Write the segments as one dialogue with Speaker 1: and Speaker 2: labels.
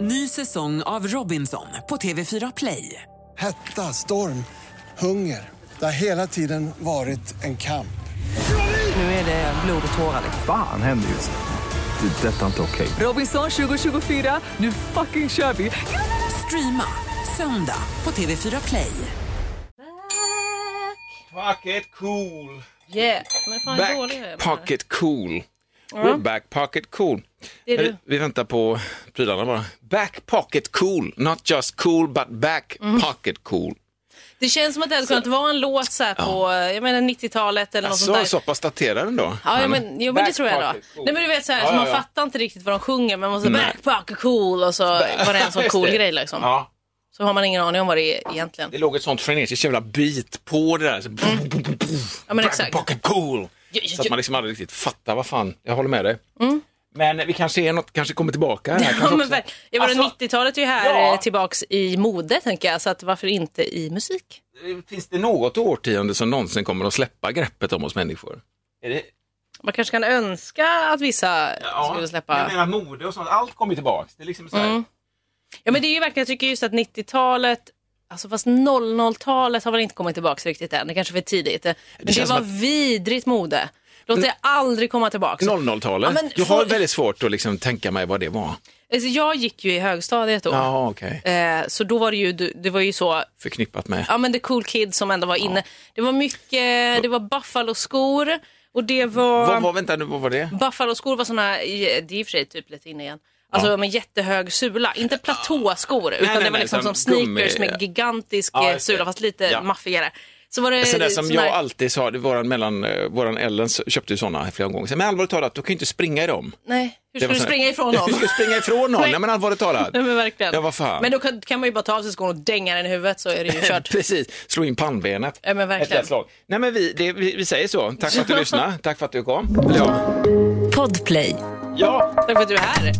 Speaker 1: Ny säsong av Robinson på TV4 Play.
Speaker 2: Hetta, storm, hunger. Det har hela tiden varit en kamp.
Speaker 1: Nu är det blod och tårar.
Speaker 3: Fan händer just nu. Det. är Detta är inte okej.
Speaker 1: Robinson 2024, nu fucking kör vi! Streama söndag på TV4 Play.
Speaker 4: Pocket cool.
Speaker 5: Yeah, men fan
Speaker 4: Back
Speaker 5: dålig jag är.
Speaker 4: pocket cool. We're back pocket cool.
Speaker 5: Det är
Speaker 4: vi,
Speaker 5: du.
Speaker 4: vi väntar på prylarna bara. Back pocket cool. Not just cool but back
Speaker 5: Mm.
Speaker 4: pocket cool.
Speaker 5: Det känns som att det hade kunnat vara en låt så här på jag menar 90-talet eller något sånt
Speaker 4: Så,
Speaker 5: där.
Speaker 4: så pass daterad ändå.
Speaker 5: Ja, ja, men, jo, men det tror jag då.
Speaker 4: cool.
Speaker 5: Nej, men du vet så här,
Speaker 4: Ja,
Speaker 5: så
Speaker 4: ja,
Speaker 5: man
Speaker 4: ja.
Speaker 5: fattar inte riktigt vad de sjunger, men man måste
Speaker 4: Nej.
Speaker 5: backpack cool och så var det en sån
Speaker 4: Just
Speaker 5: cool
Speaker 4: det.
Speaker 5: grej liksom.
Speaker 4: Ja,
Speaker 5: Så har man ingen aning om vad det är egentligen.
Speaker 4: det låg ett sånt frenetiskt jävla beat på det där. Så,
Speaker 5: Ja, men
Speaker 4: Back
Speaker 5: exakt.
Speaker 4: pocket cool. Så att man liksom aldrig riktigt fattar vad fan. Jag håller med dig. Men vi kanske är något, kanske kommer tillbaka här.
Speaker 5: Ja,
Speaker 4: kanske
Speaker 5: men
Speaker 4: också.
Speaker 5: verk- jag
Speaker 4: Alltså,
Speaker 5: 90-talet är ju här
Speaker 4: Ja.
Speaker 5: eh, tillbaks i mode, tänker jag. Så att varför inte i musik?
Speaker 4: Finns det något årtionde som någonsin kommer att släppa greppet om oss människor? Är det,
Speaker 5: Man kanske kan önska att vissa skulle släppa...
Speaker 4: Jag menar mode och sånt, allt kommer tillbaks. Det är liksom så här,
Speaker 5: Mm. Ja men det är ju verkligen, jag tycker just att 90-talet, alltså fast 00-talet har väl inte kommit tillbaka riktigt än, det kanske är för tidigt. Men det,
Speaker 4: känns
Speaker 5: var
Speaker 4: som
Speaker 5: vidrigt mode. Låt det aldrig komma tillbaka.
Speaker 4: 00-talet.
Speaker 5: Ja, men
Speaker 4: jag har väldigt svårt att liksom tänka mig vad det var.
Speaker 5: Alltså, jag gick ju i högstadiet då.
Speaker 4: Ja, okej.
Speaker 5: Eh, så då var det ju, det var ju så,
Speaker 4: Förknippat med.
Speaker 5: ja men the cool kids som ändå var inne. Det var mycket, det var Buffalo-skor och det var...
Speaker 4: Vad, vad, vänta nu, vad var det?
Speaker 5: Buffalo-skor var såna, det är i och för sig typ lite inne igen. Alltså med jättehög sula, inte platåskor utan
Speaker 4: nej,
Speaker 5: det var
Speaker 4: nej,
Speaker 5: liksom
Speaker 4: som
Speaker 5: som sneakers
Speaker 4: gummi-
Speaker 5: med gigantisk
Speaker 4: Ja,
Speaker 5: sula fast lite
Speaker 4: Ja.
Speaker 5: maffigare. Så var det
Speaker 4: Sån där som
Speaker 5: sån
Speaker 4: jag
Speaker 5: här-
Speaker 4: alltid sa, det våran, mellan, eh, våran Ellen köpte ju sådana flera gånger. Men allvarligt talat, du kan ju inte springa i dem.
Speaker 5: Nej, hur ska du springa ifrån
Speaker 4: Du
Speaker 5: någon?
Speaker 4: ska springa ifrån någon,
Speaker 5: Nej.
Speaker 4: nej men allvarligt talat.
Speaker 5: Nej men verkligen.
Speaker 4: Ja, vad fan.
Speaker 5: Men då kan, kan man ju bara ta av sig skon och dänga den i huvudet så är det ju kört.
Speaker 4: Precis, slå in pannbenet.
Speaker 5: Ja, men verkligen.
Speaker 4: Ett slag. Nej men vi, det, vi, vi säger så. Tack för att du lyssnade, tack för att du kom. Ja,
Speaker 1: Podplay.
Speaker 4: Ja
Speaker 5: Tack för att du är här.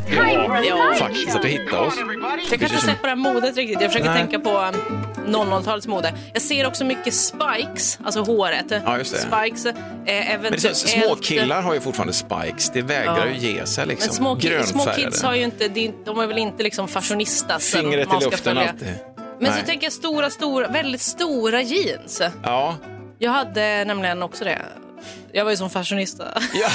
Speaker 5: Ja.
Speaker 4: faktiskt att du hittade oss.
Speaker 5: Jag kan inte släppa det här modet riktigt. Jag försöker
Speaker 4: Nej.
Speaker 5: tänka på um, 00-talets mode. Jag ser också mycket spikes, alltså håret.
Speaker 4: Ja, just det.
Speaker 5: Spikes, eh,
Speaker 4: Men det är
Speaker 5: eventuellt...
Speaker 4: så, små killar har ju fortfarande spikes, det vägrar
Speaker 5: Ja.
Speaker 4: ju ge sig liksom.
Speaker 5: Men små, ki- små kids har ju inte, de är väl inte liksom fashionistas.
Speaker 4: Fingret
Speaker 5: man
Speaker 4: i luften
Speaker 5: följa.
Speaker 4: alltid.
Speaker 5: Men
Speaker 4: Nej.
Speaker 5: så tänker jag stora, stora, väldigt stora jeans.
Speaker 4: Ja,
Speaker 5: Jag hade nämligen också det. Jag var ju som fashionista.
Speaker 4: ja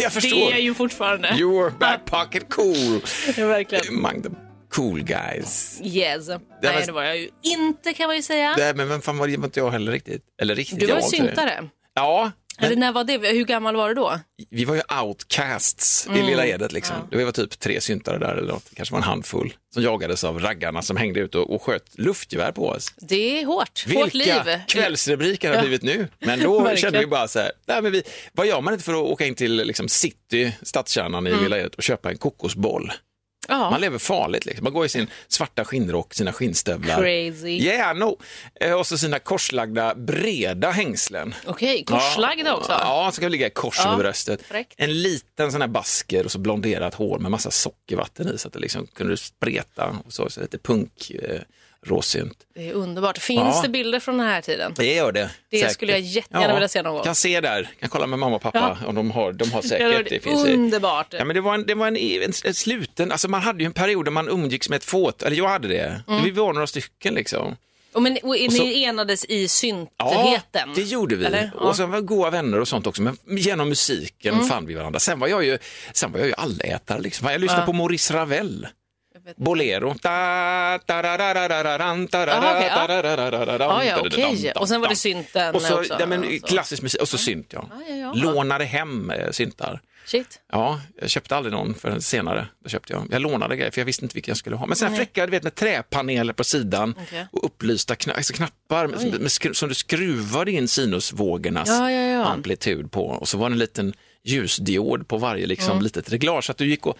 Speaker 4: jag
Speaker 5: Det
Speaker 4: förstår.
Speaker 5: är jag ju fortfarande.
Speaker 4: You're back pocket cool.
Speaker 5: Ja, verkligen.
Speaker 4: Among the cool guys.
Speaker 5: Yes.
Speaker 4: var-
Speaker 5: Nej, det var jag ju inte kan man ju säga.
Speaker 4: Nej, men vem fan var det var inte jag heller riktigt. Eller riktigt,
Speaker 5: Du var ju
Speaker 4: det.
Speaker 5: syntare.
Speaker 4: Ja,
Speaker 5: Eller när var det? Hur gammal var du då?
Speaker 4: vi var ju outcasts
Speaker 5: Mm.
Speaker 4: i Lilla Edet liksom. Det var typ tre syntare där eller något, kanske var en handfull, som jagades av raggarna som hängde ut och, och sköt luftgevär på oss.
Speaker 5: Det är hårt. hårt liv.
Speaker 4: Vilka kvällsrubriker har
Speaker 5: Ja.
Speaker 4: blivit nu? Men då kände vi bara så här, nej, men vi, vad gör man inte för att åka in till liksom, city, stadskärnan
Speaker 5: Mm.
Speaker 4: i Lilla Edet och köpa en kokosboll?
Speaker 5: Ja.
Speaker 4: Man lever farligt, liksom. man går i sin svarta skinnrock, sina skinnstövlar.
Speaker 5: Crazy.
Speaker 4: Yeah, no. Eh, Och så sina korslagda breda hängslen.
Speaker 5: Okej, korslagda också.
Speaker 4: Ja, så kan ligga i kors
Speaker 5: Ja,
Speaker 4: över bröstet. En liten sån här basker och så blonderat hår med massa sockervatten i så att det liksom kunde spreta och så, så lite punk eh, råsynt.
Speaker 5: Det är underbart. Finns
Speaker 4: Ja.
Speaker 5: det bilder från den här tiden?
Speaker 4: Det gör det.
Speaker 5: Det
Speaker 4: säkert.
Speaker 5: skulle jag jättegärna vilja se någon gång.
Speaker 4: Kan se där, kan kolla med mamma och pappa om de har, de har säkert. Det finns
Speaker 5: underbart.
Speaker 4: Ja, men det var en, det var en, en, en sluten, alltså man hade ju en period där man umgicks med ett fåt, eller jag hade det.
Speaker 5: Mm.
Speaker 4: Vi var några stycken liksom.
Speaker 5: Och men, och,
Speaker 4: så-
Speaker 5: ni enades i
Speaker 4: Ja,
Speaker 5: syntheten?
Speaker 4: det gjorde vi.
Speaker 5: Eller? Ja.
Speaker 4: Och sen var vi goda vänner och sånt också, men genom musiken
Speaker 5: Mm.
Speaker 4: fann vi varandra. Sen var jag ju, sen var jag ju allätare liksom. Jag lyssnade på Maurice Ravel. Bolero.
Speaker 5: Okej, och sen var det synten
Speaker 4: och så,
Speaker 5: också?
Speaker 4: Ja, men, klassisk musik och så synt ja.
Speaker 5: Ah, ja, ja.
Speaker 4: Lånade hem eh, syntar.
Speaker 5: Shit.
Speaker 4: Ja, jag köpte aldrig någon förrän senare. Då köpte jag. jag lånade grejer för jag visste inte vilka jag skulle ha. Men sådana fräcka du vet, med träpaneler på sidan
Speaker 5: okay.
Speaker 4: och upplysta kna alltså knappar med, med, med, som du skruvade in sinusvågornas
Speaker 5: ja, ja,
Speaker 4: amplitud på. Och så var det en liten ljusdiod på varje liksom,
Speaker 5: mm.
Speaker 4: litet reglage. Så att du gick och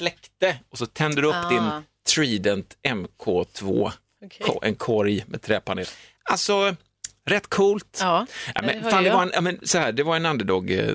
Speaker 4: släckte och så tände du upp
Speaker 5: Ah.
Speaker 4: din Trident MK2,
Speaker 5: Okej.
Speaker 4: Ko- en korg med träpanel. Alltså, rätt coolt.
Speaker 5: Ja,
Speaker 4: Ja,
Speaker 5: det
Speaker 4: men, fan, det, var en, ja, men, så här, det var en underdog, eh,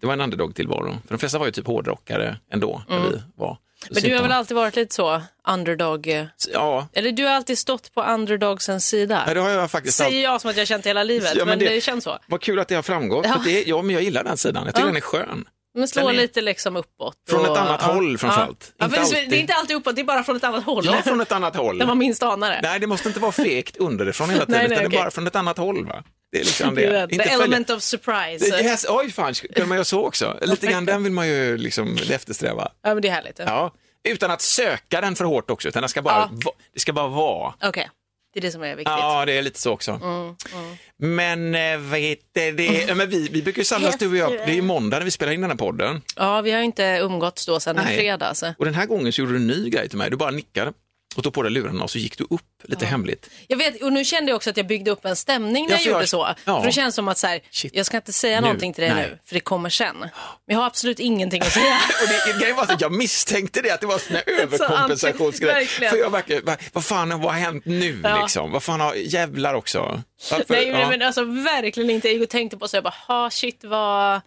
Speaker 4: det var en underdog tillvaro. För de flesta var ju typ hårdrockare ändå när vi var.
Speaker 5: Mm. Men du har väl alltid varit lite så, underdog? eh,
Speaker 4: Ja,
Speaker 5: Eller du har alltid stått på underdogsens sida?
Speaker 4: ja, det har jag faktiskt
Speaker 5: Säger jag som att jag har känt hela livet,
Speaker 4: Ja, men
Speaker 5: men,
Speaker 4: det-
Speaker 5: det... känns så.
Speaker 4: Vad kul att det har framgått.
Speaker 5: Ja.
Speaker 4: Det, ja, men jag gillar den sidan. Jag tycker
Speaker 5: Ja.
Speaker 4: den är skön.
Speaker 5: Men slå
Speaker 4: Den är-
Speaker 5: lite liksom uppåt.
Speaker 4: Från
Speaker 5: och-
Speaker 4: ett annat
Speaker 5: ja.
Speaker 4: håll framförallt.
Speaker 5: Ja. Ja,
Speaker 4: Inte
Speaker 5: för
Speaker 4: alltid.
Speaker 5: Det är inte alltid uppåt, det är bara från ett annat håll.
Speaker 4: Ja, från ett annat håll.
Speaker 5: Där man minst anar det.
Speaker 4: Nej, det måste inte vara fegt underifrån hela tiden,
Speaker 5: Nej, nej,
Speaker 4: utan det
Speaker 5: okej.
Speaker 4: är bara från ett annat håll. Va? Det är liksom det.
Speaker 5: Det är
Speaker 4: Inte
Speaker 5: The
Speaker 4: följa-
Speaker 5: element of surprise.
Speaker 4: Det- Yes, oj, fan, kan man göra så också? Lite grann den vill man ju liksom eftersträva.
Speaker 5: Ja, men det är härligt.
Speaker 4: Ja, utan att söka den för hårt också, utan det ska bara,
Speaker 5: Ja.
Speaker 4: va- det ska bara vara.
Speaker 5: Okej, det är det som är viktigt.
Speaker 4: Ja, det är lite så också.
Speaker 5: Mm,
Speaker 4: Men eh, heter det? Men vi, vi brukar ju samlas du och jag, det är ju måndag när vi spelar in den här podden.
Speaker 5: Ja, vi har inte umgåtts då sedan i
Speaker 4: Nej.
Speaker 5: fredags.
Speaker 4: Och den här gången så gjorde du en ny grej till mig. Du bara nickade och tog på dig lurarna och så gick du upp lite hemligt.
Speaker 5: Jag vet, och nu kände jag också att jag byggde upp en stämning när
Speaker 4: Ja,
Speaker 5: jag
Speaker 4: jag-
Speaker 5: gjorde så.
Speaker 4: ja.
Speaker 5: För det känns som att så här, jag ska inte säga
Speaker 4: Nu.
Speaker 5: någonting till dig
Speaker 4: Nej.
Speaker 5: nu, för det kommer sen. Men jag har absolut ingenting att säga.
Speaker 4: Och det, grejen var att jag misstänkte det, att det var en överkompensationsgrej.
Speaker 5: verkligen.
Speaker 4: För jag verkligen, vad, vad fan vad har hänt nu
Speaker 5: Ja.
Speaker 4: liksom? Vad fan har, jävlar också. Varför,
Speaker 5: Nej, men,
Speaker 4: ja.
Speaker 5: men alltså verkligen inte. Jag tänkte på så jag bara, ha shit, vad,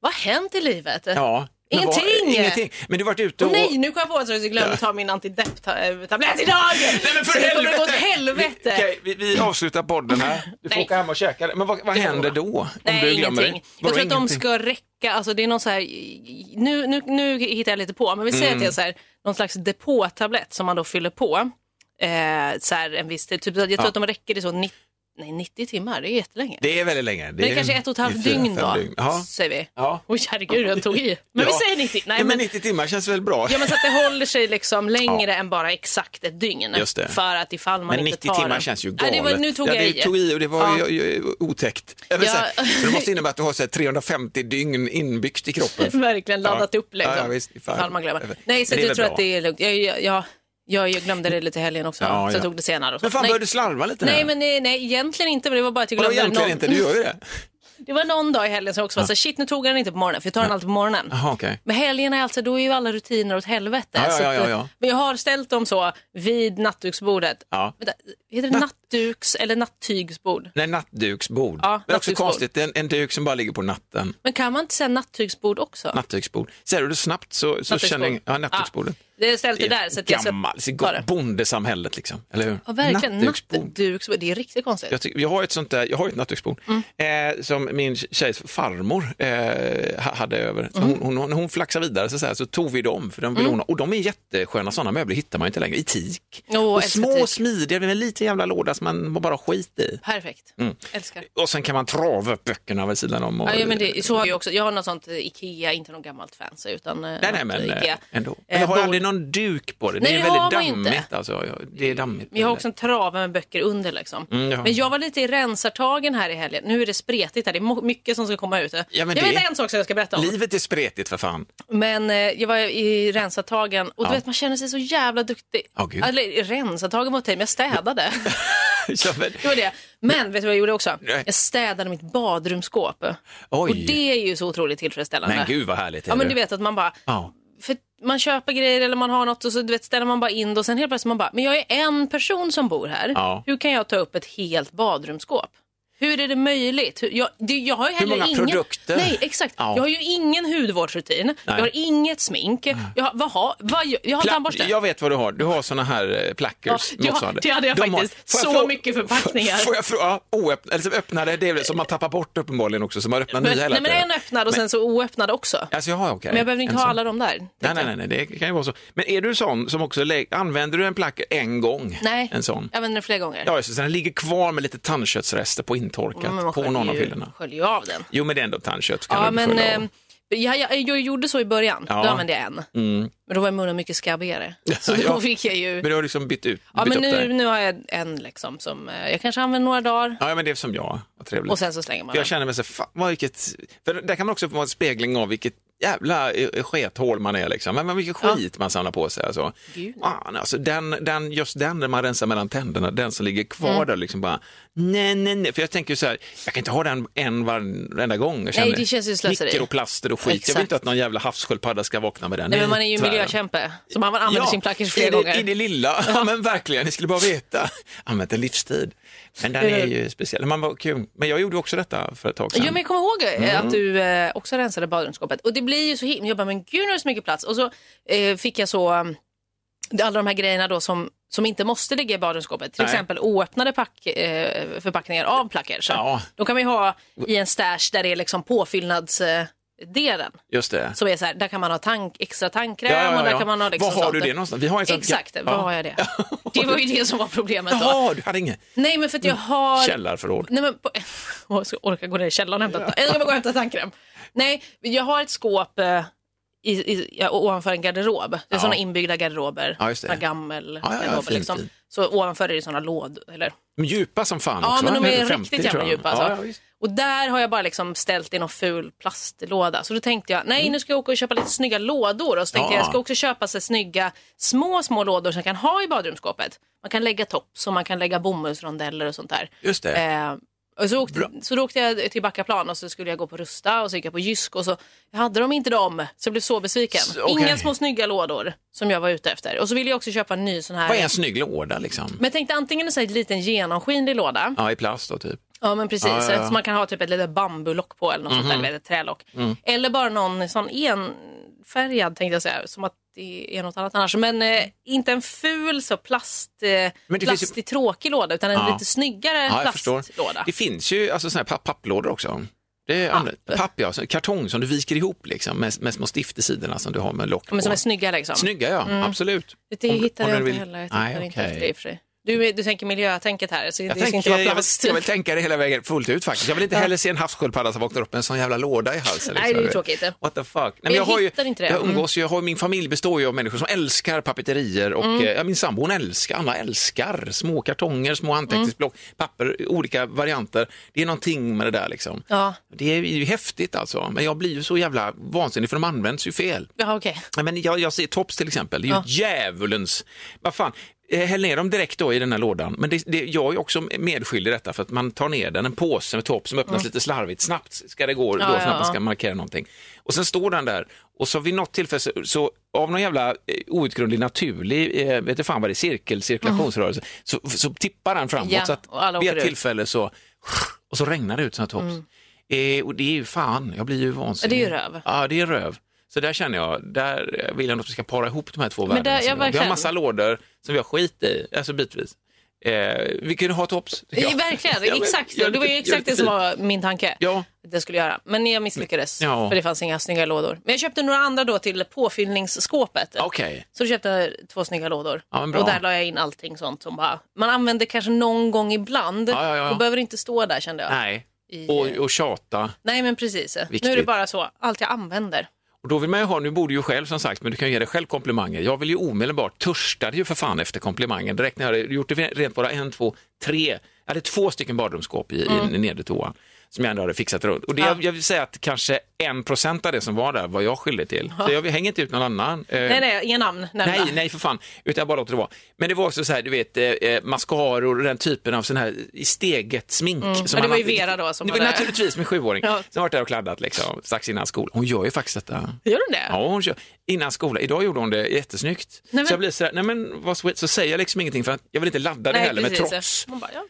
Speaker 5: vad har hänt i livet?
Speaker 4: Ja. Men vad-
Speaker 5: Ingenting.
Speaker 4: ingenting. Men du varit ute och...
Speaker 5: nej, nu kom jag på att jag glömde ta min antidepp-tablett idag!
Speaker 4: Nej men för
Speaker 5: så det kommer
Speaker 4: helvete!
Speaker 5: gå åt helvete.
Speaker 4: Vi, okej, vi, vi avslutar podden här. Du får
Speaker 5: Nej.
Speaker 4: åka hem och käka. Men vad, vad händer då? Om
Speaker 5: Nej,
Speaker 4: du glömmer
Speaker 5: ingenting.
Speaker 4: det?
Speaker 5: Jag tror att de
Speaker 4: ingenting?
Speaker 5: ska räcka, alltså det är någon så här, nu, nu, nu hittar jag lite på, men vi säger
Speaker 4: Mm.
Speaker 5: att det är så här, någon slags depåtablett som man då fyller på. Eh, så här en viss tid, typ, jag tror
Speaker 4: Ja.
Speaker 5: att de räcker i så 90, nej, 90 timmar, det är jättelänge.
Speaker 4: Det är väldigt länge.
Speaker 5: men det är kanske ett och ett halvt dygn då,
Speaker 4: Ja.
Speaker 5: säger vi.
Speaker 4: Ja.
Speaker 5: Oj herregud, jag tog i. Men vi
Speaker 4: Ja.
Speaker 5: säger 90. Nej,
Speaker 4: ja, men
Speaker 5: men,
Speaker 4: 90 timmar känns väl bra?
Speaker 5: ja, men så att det håller sig liksom längre än bara exakt ett dygn.
Speaker 4: Just det.
Speaker 5: För att ifall man
Speaker 4: Men
Speaker 5: inte
Speaker 4: 90
Speaker 5: tar
Speaker 4: timmar
Speaker 5: den-
Speaker 4: känns ju
Speaker 5: Nej,
Speaker 4: galet.
Speaker 5: det var, nu tog
Speaker 4: ja,
Speaker 5: jag i.
Speaker 4: tog i och det var
Speaker 5: Ja.
Speaker 4: ju, otäckt.
Speaker 5: Ja.
Speaker 4: så det måste innebära att du har så här, 350 dygn inbyggt i kroppen.
Speaker 5: Verkligen laddat upp liksom.
Speaker 4: Ja, visst. Fan.
Speaker 5: Ifall man glömmer.
Speaker 4: Men
Speaker 5: Nej, så jag tror
Speaker 4: bra.
Speaker 5: att det är lugnt. Jag, jag, jag, jag, jag glömde det lite i helgen också,
Speaker 4: Ja,
Speaker 5: så
Speaker 4: ja.
Speaker 5: jag tog det senare. Och så.
Speaker 4: Men fan, började du slarva lite
Speaker 5: nej, men nej, nej, egentligen inte, men det var bara att jag
Speaker 4: Vadå
Speaker 5: glömde
Speaker 4: egentligen
Speaker 5: någon,
Speaker 4: inte? Du gör ju det.
Speaker 5: Det var någon dag i helgen som också var så här, shit nu tog jag den inte på morgonen, för jag tar den alltid på morgonen.
Speaker 4: Jaha, okej.
Speaker 5: Men helgen är alltså, då är ju alla rutiner åt helvete.
Speaker 4: Ja, ja,
Speaker 5: så
Speaker 4: ja,
Speaker 5: att,
Speaker 4: ja, ja.
Speaker 5: Men jag har ställt dem så vid nattduksbordet.
Speaker 4: Ja.
Speaker 5: Vänta, heter det nattduks eller nattygsbord?
Speaker 4: Nej, nattduksbord.
Speaker 5: Ja,
Speaker 4: det är också konstigt, en, en duk som bara ligger på natten.
Speaker 5: Men kan man inte säga nattygsbord också?
Speaker 4: Nattduksbord. Säger du det snabbt så, så känner jag... Ja, nattduksbordet.
Speaker 5: Det är ställt det där så att jag ska det.
Speaker 4: bondesamhället liksom, eller hur?
Speaker 5: Ja, verkligen.
Speaker 4: Nattduksbord.
Speaker 5: Nattduksbord, det är riktigt konstigt.
Speaker 4: Jag, tycker- jag har ett sånt där, jag har ett nattduksbord
Speaker 5: Mm.
Speaker 4: eh, som min tjejs farmor eh, ha- hade över.
Speaker 5: Mm.
Speaker 4: Hon, hon, hon, hon flaxade vidare så, så, här, så tog vi dem för de ville hon, ha- och de är jättesköna sådana möbler hittar man inte längre i teak.
Speaker 5: Åh,
Speaker 4: och små smidiga med en liten jävla låda som man bara skit i.
Speaker 5: Perfekt.
Speaker 4: Mm.
Speaker 5: Älskar.
Speaker 4: Och sen kan man trava upp böckerna vid sidan om. Och,
Speaker 5: Ja, men det, så har jag också. Jag har något sånt eh, Ikea, inte något gammalt fancy utan eh,
Speaker 4: Nej, nej, men
Speaker 5: eh, Ikea.
Speaker 4: ändå. Men jag har aldrig någon duk på det.
Speaker 5: Nej,
Speaker 4: det är väldigt
Speaker 5: inte.
Speaker 4: dammigt. Alltså. Det är dammigt.
Speaker 5: Men jag har också en trave med böcker under liksom.
Speaker 4: Mm, ja.
Speaker 5: Men jag var lite i rensartagen här i helgen. Nu är det spretigt här, det är mycket som ska komma ut.
Speaker 4: Ja,
Speaker 5: jag
Speaker 4: det-
Speaker 5: vet en sak som jag ska berätta om.
Speaker 4: Livet är spretigt för fan.
Speaker 5: Men eh, jag var i rensartagen och du
Speaker 4: Ja.
Speaker 5: vet man känner sig så jävla duktig.
Speaker 4: Gud.
Speaker 5: Eller rensartagen var okej, men jag städade. Det var det. Men vet du vad jag gjorde också? Jag städade mitt badrumsskåp.
Speaker 4: Oj.
Speaker 5: Och det är ju så otroligt tillfredsställande.
Speaker 4: Men gud vad härligt. är
Speaker 5: Ja men du vet att man bara,
Speaker 4: Ja.
Speaker 5: för man köper grejer eller man har något och så du vet, ställer man bara in det och sen helt plötsligt man bara, men jag är en person som bor här.
Speaker 4: Ja.
Speaker 5: Hur kan jag ta upp ett helt badrumsskåp? Hur är det möjligt? Hur, jag, det, jag har ju heller
Speaker 4: många
Speaker 5: ingen,
Speaker 4: produkter?
Speaker 5: Nej, exakt.
Speaker 4: Ja.
Speaker 5: Jag har ju ingen hudvårdsrutin. Jag har inget smink. Jag, har- vad har, vad, jag, jag har
Speaker 4: Pla-
Speaker 5: tandborste.
Speaker 4: Jag vet vad du har. Du har såna här eh, plackers.
Speaker 5: Ja,
Speaker 4: motsvarande.
Speaker 5: det hade jag
Speaker 4: De har-
Speaker 5: faktiskt.
Speaker 4: Får jag
Speaker 5: Så mycket förpackningar.
Speaker 4: Får jag fråga? Oöppnade, eller som öppnade, det är som man tappar bort uppenbarligen också, som har öppnat
Speaker 5: men,
Speaker 4: nya hela
Speaker 5: nej, men en öppnad och sen så oöppnad också.
Speaker 4: Alltså, jaha, okej.
Speaker 5: Men jag behöver inte
Speaker 4: En
Speaker 5: ha
Speaker 4: sån.
Speaker 5: alla de där.
Speaker 4: Nej, nej,
Speaker 5: jag.
Speaker 4: nej, nej, det kan ju vara så. Men är du sån som också använder du en placker en gång?
Speaker 5: Nej,
Speaker 4: En sån?
Speaker 5: jag använder den flera gånger.
Speaker 4: Ja, så den ligger kvar med lite tandköttsrester på intorkat
Speaker 5: Men man
Speaker 4: på någon av hyllorna.
Speaker 5: sköljer ju av den.
Speaker 4: Jo, men det är ändå tandkött. Kan
Speaker 5: Ja,
Speaker 4: du
Speaker 5: men
Speaker 4: skölja av.
Speaker 5: eh, jag, jag, gjorde så i början.
Speaker 4: Ja.
Speaker 5: Då använde jag en.
Speaker 4: Mm.
Speaker 5: Men då var munnen mycket skabbigare. Så
Speaker 4: Ja.
Speaker 5: då fick jag ju...
Speaker 4: Men du har liksom bytt ut,
Speaker 5: Ja,
Speaker 4: bytt
Speaker 5: men
Speaker 4: upp
Speaker 5: nu, nu har jag en liksom som eh, jag kanske använder några dagar
Speaker 4: Ja, men det är som jag.
Speaker 5: Och sen så slänger man
Speaker 4: För jag känner mig så, fan, vad vilket, för där kan man också få en spegling av vilket jävla eh, skethål man är liksom. Men men vilken
Speaker 5: Ja.
Speaker 4: skit man samlar på sig. Alltså.
Speaker 5: Gud.
Speaker 4: Fan, alltså, den, den, just den när man rensar mellan tänderna, den som ligger kvar
Speaker 5: Mm.
Speaker 4: där liksom bara, nej, nej, nej. För jag tänker ju så här, jag kan inte ha den en varenda gång. Jag känner
Speaker 5: det känns ju slöseri.
Speaker 4: Mikroplaster och skit. Jag
Speaker 5: Exakt.
Speaker 4: vill inte att någon jävla havssköldpadda ska vakna med den.
Speaker 5: Nej, men man är ju miljökämpe, så man använder sin plackers flera
Speaker 4: i det,
Speaker 5: gånger.
Speaker 4: I det lilla, ja. men verkligen, ni skulle bara veta. Använt en livstid. Men den är ju speciell. Man var kul. Men jag gjorde också detta för ett tag sedan.
Speaker 5: Ja, men jag kommer ihåg eh,
Speaker 4: Mm.
Speaker 5: att du eh, också rensade badrumsskåpet. Och det blir ju så himla... Jag bara, men gud nu är det så mycket plats. Och så eh, fick jag så... um, alla de här grejerna då som, som inte måste ligga i badrumsskåpet. Till
Speaker 4: Nej.
Speaker 5: exempel oöppnade pack, eh, förpackningar av plackers.
Speaker 4: Ja.
Speaker 5: De kan man ju ha i en stash där det är liksom påfyllnads... Tankdelen.
Speaker 4: Just det.
Speaker 5: Som är så här, där kan man ha tank, extra tandkräm
Speaker 4: Ja, ja,
Speaker 5: och där
Speaker 4: ja.
Speaker 5: kan man ha liksom
Speaker 4: Var har du det någonstans? Vi har en sån-
Speaker 5: Exakt,
Speaker 4: Ja.
Speaker 5: var har jag det? Det var ju det som var problemet då.
Speaker 4: Jaha, du hade inget
Speaker 5: Nej men för att jag har...
Speaker 4: källarförråd?
Speaker 5: Nej, men på... Jag ska orka gå ner i källaren och hämta, jag ska gå och hämta tandkräm. Nej, jag har ett skåp eh, i, i, ja, ovanför en garderob. Det är
Speaker 4: Ja.
Speaker 5: sådana inbyggda garderober.
Speaker 4: Ja.
Speaker 5: Såna gammel
Speaker 4: Ja, ja, ja,
Speaker 5: garderober
Speaker 4: fin,
Speaker 5: liksom.
Speaker 4: fin.
Speaker 5: Så ovanför är det sådana lådor. Eller...
Speaker 4: Men djupa som fan
Speaker 5: Ja,
Speaker 4: också
Speaker 5: men
Speaker 4: va?
Speaker 5: de är
Speaker 4: 50,
Speaker 5: riktigt jävla djupa. Alltså. Och där har jag bara liksom ställt i någon ful plastlåda. Så då tänkte jag, nej nu ska jag åka och köpa lite snygga lådor. Och så tänkte
Speaker 4: Ja.
Speaker 5: jag, jag ska också köpa sig snygga små, små lådor som jag kan ha i badrumsskåpet. Man kan lägga tops och man kan lägga bomullsrondeller och sånt där.
Speaker 4: Just det.
Speaker 5: Eh, och så, åkte,
Speaker 4: Bra.
Speaker 5: så då åkte jag till Backaplan och så skulle jag gå på Rusta och så gick jag på Jysk och så hade de inte dem. Så jag blev så besviken.
Speaker 4: Så, okej.
Speaker 5: Inga små snygga lådor som jag var ute efter. Och så ville jag också köpa en ny sån här.
Speaker 4: Vad är en snygg låda liksom?
Speaker 5: Men jag tänkte antingen en liten genomskinlig låda.
Speaker 4: Ja, i plast då typ.
Speaker 5: Ja men precis,
Speaker 4: Ja, ja, ja.
Speaker 5: så man kan ha typ ett litet bambulock på eller något sånt där, eller ett trälock.
Speaker 4: Mm.
Speaker 5: Eller bara någon sån enfärgad tänkte jag säga, som att det är något annat annars. Men eh, inte en ful så plast, eh,
Speaker 4: finns ju-
Speaker 5: plastig tråkig låda utan en lite snyggare plastlåda.
Speaker 4: Det finns ju alltså såna här papp papplådor också. Det är andra, papp, ja, kartong som du viker ihop liksom, med, med små stift i sidorna som du har med lock på.
Speaker 5: Men som är snygga liksom.
Speaker 4: Snygga, ja, absolut.
Speaker 5: Det
Speaker 4: Om-
Speaker 5: hittar
Speaker 4: om
Speaker 5: jag inte
Speaker 4: vill-
Speaker 5: heller. Jag
Speaker 4: Nej,
Speaker 5: tittar inte
Speaker 4: okej.
Speaker 5: efter det i och för sig. Du, du tänker miljötänket här, så
Speaker 4: Jag,
Speaker 5: det
Speaker 4: tänker,
Speaker 5: inte vara
Speaker 4: jag, vill, jag vill tänka det hela vägen fullt ut faktiskt. Jag vill inte heller se en havssköldpadda som vaknar upp med en sån jävla låda i halsen.
Speaker 5: Nej, det är
Speaker 4: liksom.
Speaker 5: tråkigt.
Speaker 4: What the fuck. Nej,
Speaker 5: jag
Speaker 4: jag, har ju,
Speaker 5: inte det.
Speaker 4: jag
Speaker 5: Mm.
Speaker 4: umgås jag har, min familj består ju av människor som älskar papeterier och
Speaker 5: Mm.
Speaker 4: eh, ja, min sambo hon älskar, alla älskar små kartonger, små anteckningsblock, papper, olika varianter. Det är någonting med det där liksom.
Speaker 5: Ja,
Speaker 4: Det är ju häftigt alltså, men jag blir ju så jävla vansinnig för de används ju fel.
Speaker 5: ja.
Speaker 4: Nej, Men jag, jag ser tops till exempel, det är ju
Speaker 5: Ja.
Speaker 4: djävulens... Vad fan, häll ner dem direkt då i den här lådan. Men det, det, jag är också medskyldig i detta för att man tar ner den, en påse med tops som öppnas lite slarvigt. Snabbt ska det gå
Speaker 5: Ja,
Speaker 4: då
Speaker 5: ja,
Speaker 4: för att man ska
Speaker 5: ja.
Speaker 4: markera någonting. Och sen står den där och så vid något tillfälle så, så av någon jävla eh, outgrundlig naturlig, eh, vet du fan vad det är, cirkel, cirkulationsrörelse, så, så tippar den framåt.
Speaker 5: Ja,
Speaker 4: så att vid ett
Speaker 5: ut.
Speaker 4: tillfälle så, och så regnar det ut sådana tops. Eh, och det är ju fan, jag blir ju vansinnig.
Speaker 5: Ja, det är ju röv.
Speaker 4: Ja, det är röv. Så där känner jag, där vill jag att vi ska para ihop de här två världarna.
Speaker 5: där-
Speaker 4: vi har. massa lådor som vi har skit i, alltså bitvis. Eh, vi kunde ha tops.
Speaker 5: Ja. Verkligen,
Speaker 4: Ja, men
Speaker 5: exakt. det var exakt det som var min tanke.
Speaker 4: Ja,
Speaker 5: jag skulle göra. Men jag misslyckades,
Speaker 4: Ja.
Speaker 5: för det fanns inga snygga lådor. Men jag köpte några andra då till påfyllningsskåpet.
Speaker 4: okej.
Speaker 5: Så köpte jag två snygga lådor.
Speaker 4: Ja,
Speaker 5: och där la jag in allting sånt som bara, man använder kanske någon gång ibland.
Speaker 4: Ja, ja.
Speaker 5: Då behöver det inte stå där kände jag.
Speaker 4: Nej,
Speaker 5: I,
Speaker 4: och, och tjata.
Speaker 5: Nej men precis.
Speaker 4: Viktigt.
Speaker 5: Nu är det bara så, allt jag använder.
Speaker 4: Och då vill man ju ha, nu bor du ju själv som sagt, men du kan ju ge dig själv komplimanger. Jag vill ju omedelbart, törstade ju för fan efter komplimangen. Direkt när jag hade gjort det rent bara en, två, tre, jag hade två stycken badrumsskåp i, i nedre toan som jag ändå hade fixat runt. Och det.
Speaker 5: Ja.
Speaker 4: jag, vill säga att kanske en procent av det som var där var jag skyldig till. Så jag hänger inte ut någon annan. Eh,
Speaker 5: Nej nej, inga namn nämnda.
Speaker 4: Nej, nej för fan, utan jag bara låter det vara. Men det var också så här, du vet, eh, eh, mascaror och den typen av sån här i steget smink.
Speaker 5: Mm.
Speaker 4: som
Speaker 5: Ja, det var ju Vera då som
Speaker 4: Det var naturligtvis min sjuåring
Speaker 5: Ja.
Speaker 4: som varit där och kladdat liksom, strax innan skolan. Hon gör ju faktiskt detta.
Speaker 5: Gör hon det?
Speaker 4: Ja, hon kör. Innan skolan. Idag gjorde hon det jättesnyggt.
Speaker 5: Nej, men-
Speaker 4: Så jag blir så här, nej men vad sweet, så säger jag liksom ingenting för att jag vill inte ladda det
Speaker 5: Nej,
Speaker 4: heller med
Speaker 5: precis.
Speaker 4: trots.
Speaker 5: Hon bara, ja.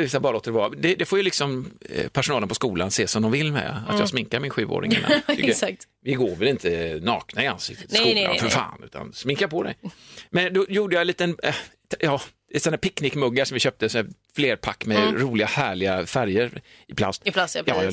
Speaker 4: Eh, Så bara låter det vara. Det, det får ju liksom eh, personalen på skolan se som de vill med, att jag sminkar min sjuåring innan.
Speaker 5: Mm. Exakt.
Speaker 4: Vi går väl inte nakna i ansiktet i skolan
Speaker 5: nej, nej,
Speaker 4: för
Speaker 5: nej.
Speaker 4: fan, utan sminka på dig. Men då gjorde jag en liten, eh, ja, sådana picknickmuggar som vi köpte, så flerpack med roliga härliga färger i plast.
Speaker 5: Mm. I plast, ja,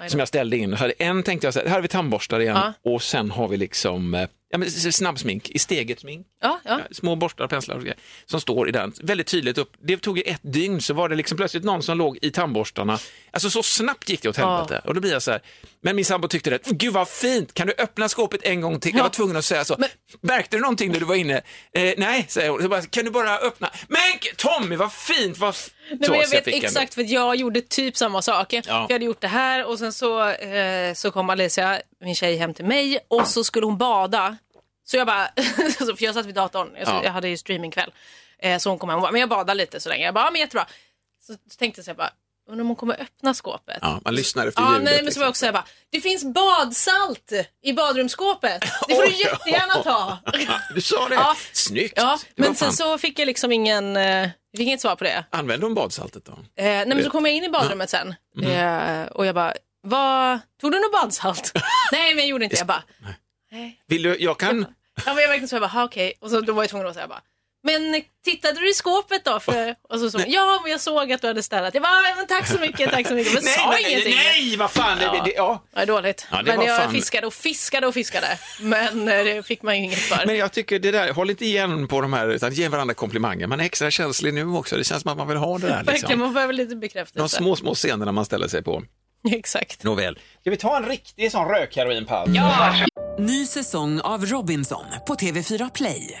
Speaker 4: ja. Som jag ställde in. En tänkte jag så här, här har vi tandborstar igen
Speaker 5: Ja.
Speaker 4: och sen har vi liksom ja, men snabbsmink, i steget smink.
Speaker 5: Ja, ja.
Speaker 4: Små borstar och penslar och grejer, som står i den. Väldigt tydligt upp. Det tog ju ett dygn så var det liksom plötsligt någon som låg i tandborstarna. Alltså så snabbt gick det åt helvete. Och då blir jag så här, men min sambo tyckte det, gud vad fint, kan du öppna skåpet en gång till? Jag var tvungen att säga så. Märkte du någonting när du var inne? Eh, nej, säger hon. Så bara, kan du bara öppna? Men Tommy, vad fint, vad... f-"
Speaker 5: Nej, men jag vet
Speaker 4: en-
Speaker 5: exakt för jag gjorde typ samma sak. Jag hade gjort det här och sen så, eh, så kom Alicia, min tjej, hem till mig och så skulle hon bada. Så jag bara, för jag satt vid datorn, jag,
Speaker 4: Ja.
Speaker 5: jag hade ju streamingkväll. Eh, så hon kom hem och bara, men jag badar lite så länge. Jag bara, ja, men jättebra. Så, så tänkte jag bara, undrar om hon kommer öppna skåpet.
Speaker 4: Ja, man lyssnar efter
Speaker 5: Ja,
Speaker 4: ljudet.
Speaker 5: nej, men så
Speaker 4: liksom.
Speaker 5: var jag också säga bara, det finns badsalt i badrumsskåpet. Det får du jättegärna ta.
Speaker 4: Du sa det,
Speaker 5: Ja.
Speaker 4: snyggt.
Speaker 5: Ja, men sen så fick jag liksom ingen, eh, jag fick inget svar på det.
Speaker 4: Använder hon badsaltet då?
Speaker 5: Eh, nej men så kom jag in i badrummet sen eh, och jag bara, vad, tog du något badsalt? nej men jag gjorde inte det. Jag bara, nej.
Speaker 4: Vill du, jag kan...
Speaker 5: Ja men jag verkligen så jag bara, "Ha, okej. Och så då var jag tvungen att säga bara, men tittade du i skåpet då? För, och så, så, ja, men jag såg att du hade städat. Jag bara, "Ja, men tack så mycket, tack så mycket. Men sa
Speaker 4: nej,
Speaker 5: ingenting.
Speaker 4: nej, vad fan.
Speaker 5: Ja.
Speaker 4: Det, det, ja.
Speaker 5: Det var dåligt.
Speaker 4: Ja, det
Speaker 5: men jag
Speaker 4: fan-
Speaker 5: fiskade och fiskade och fiskade. Men eh, det fick man ju inget för.
Speaker 4: Men jag tycker det där, håll inte igen på de här, utan ge varandra komplimanger. Man är extra känslig nu också. Det känns som att man vill ha det där.
Speaker 5: Verkligen,
Speaker 4: Liksom.
Speaker 5: man behöver lite
Speaker 4: De
Speaker 5: bekräftelse.
Speaker 4: små, små scenerna man ställer sig på.
Speaker 5: Exakt.
Speaker 4: Nåväl. Ska vi ta en riktig sån rökheroinpaus?
Speaker 5: Ja,
Speaker 1: Ny säsong av Robinson på TV4 Play.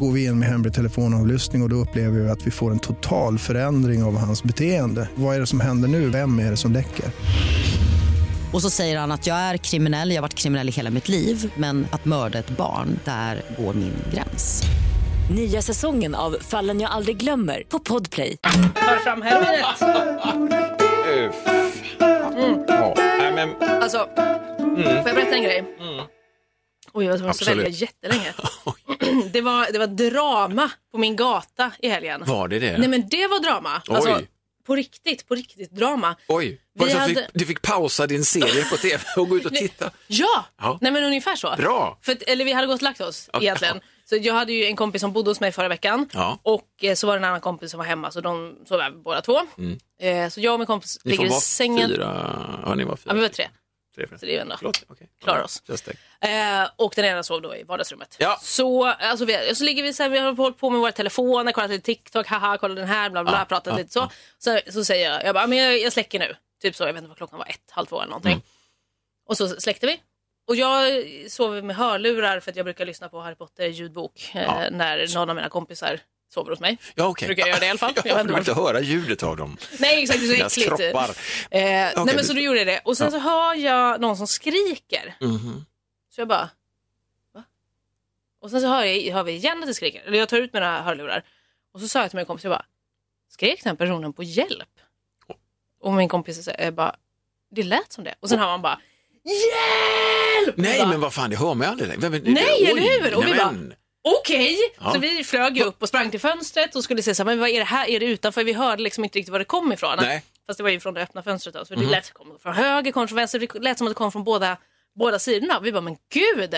Speaker 6: Går vi in med hemlig telefonavlyssning och, och då upplever vi att vi får en total förändring av hans beteende. Vad är det som händer nu? Vem är det som läcker?
Speaker 7: Och så säger han att jag är kriminell, jag har varit kriminell i hela mitt liv men att mörda ett barn, där går min gräns.
Speaker 8: Nya säsongen av Fallen jag aldrig glömmer på Podplay.
Speaker 5: tar fram heroinet.
Speaker 4: Uff. Ja, men,
Speaker 5: Alltså, får jag berätta en grej? Oj, jag var tvungen att välja jättelänge. det, var, det var drama på min gata i helgen.
Speaker 4: var det det?
Speaker 5: Nej men det var drama. Alltså,
Speaker 4: Oj.
Speaker 5: på riktigt, på riktigt drama.
Speaker 4: Oj, var det
Speaker 5: hade-
Speaker 4: du, fick, du fick pausa din serie på tv och gå ut och titta?
Speaker 5: Ja,
Speaker 4: Ja.
Speaker 5: nej men ungefär så.
Speaker 4: Bra.
Speaker 5: För eller vi hade gått och lagt oss
Speaker 4: Ja.
Speaker 5: egentligen. Så jag hade ju en kompis som bodde hos mig förra veckan
Speaker 4: Ja.
Speaker 5: och eh, så var det en annan kompis som var hemma så de sov över båda två. Eh, så jag och min kompis
Speaker 4: Ni
Speaker 5: ligger i sängen.
Speaker 4: fyra. Ja, ni var fyra.
Speaker 5: Ja, vi var tre.
Speaker 4: Tre.
Speaker 5: Så det är ändå.
Speaker 4: Förlåt, okej.
Speaker 5: Klarar oss. Eh, och den ena sov då i vardagsrummet.
Speaker 4: Ja.
Speaker 5: Så, alltså, vi, så ligger vi så här, vi har hållit på med våra telefoner, kollat lite TikTok, haha, kolla den här, bla bla,
Speaker 4: Ja,
Speaker 5: pratat
Speaker 4: ja,
Speaker 5: lite så. så. Så säger jag, jag bara, men jag, jag släcker nu. Typ så, jag vet inte vad klockan var, ett, halv två eller någonting.
Speaker 4: Mm.
Speaker 5: Och så släckte vi. Och jag sover med hörlurar för att jag brukar lyssna på Harry Potter ljudbok eh, när någon av mina kompisar sover hos mig.
Speaker 4: Ja, okej.
Speaker 5: Brukar jag göra det i alla fall.
Speaker 4: Ja,
Speaker 5: Jag
Speaker 4: du vill inte höra ljudet av dem.
Speaker 5: Nej exakt, det är så äckligt. Eh, nej
Speaker 4: du-
Speaker 5: men så då gjorde jag det. Och sen så hör jag någon som skriker.
Speaker 4: Mhm.
Speaker 5: Så jag bara, va? Och sen så hör, jag, hör vi igen att det skriker. Eller jag tar ut mina hörlurar. Och så sa jag till min kompis, jag bara, skrek den personen på hjälp? Och min kompis säger bara, det lät som det. Och sen hör man bara, hjälp!
Speaker 4: Nej,
Speaker 5: bara,
Speaker 4: men vad fan, det hör man ju aldrig. Vem,
Speaker 5: Nej, eller hur? Och
Speaker 4: nej,
Speaker 5: vi bara- Okej!
Speaker 4: Ja.
Speaker 5: Så vi flög ju upp och sprang till fönstret och skulle se så här, men vad är det här? Är det utanför? Vi hörde liksom inte riktigt var det kom ifrån.
Speaker 4: Nej. Mhm.
Speaker 5: Fast det var ju från det öppna fönstret då. Så det lät kom från höger, kom från vänster. Det lät som att det kom från båda, båda sidorna. Vi bara, men gud!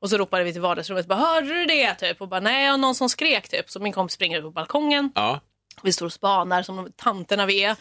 Speaker 5: Och så ropade vi till vardagsrummet, bara, hörde du det? Typ. Och bara, nej, och någon som skrek typ. Så min kompis springer upp på balkongen.
Speaker 4: Ja.
Speaker 5: Vi står och spanar som de tanterna vi är.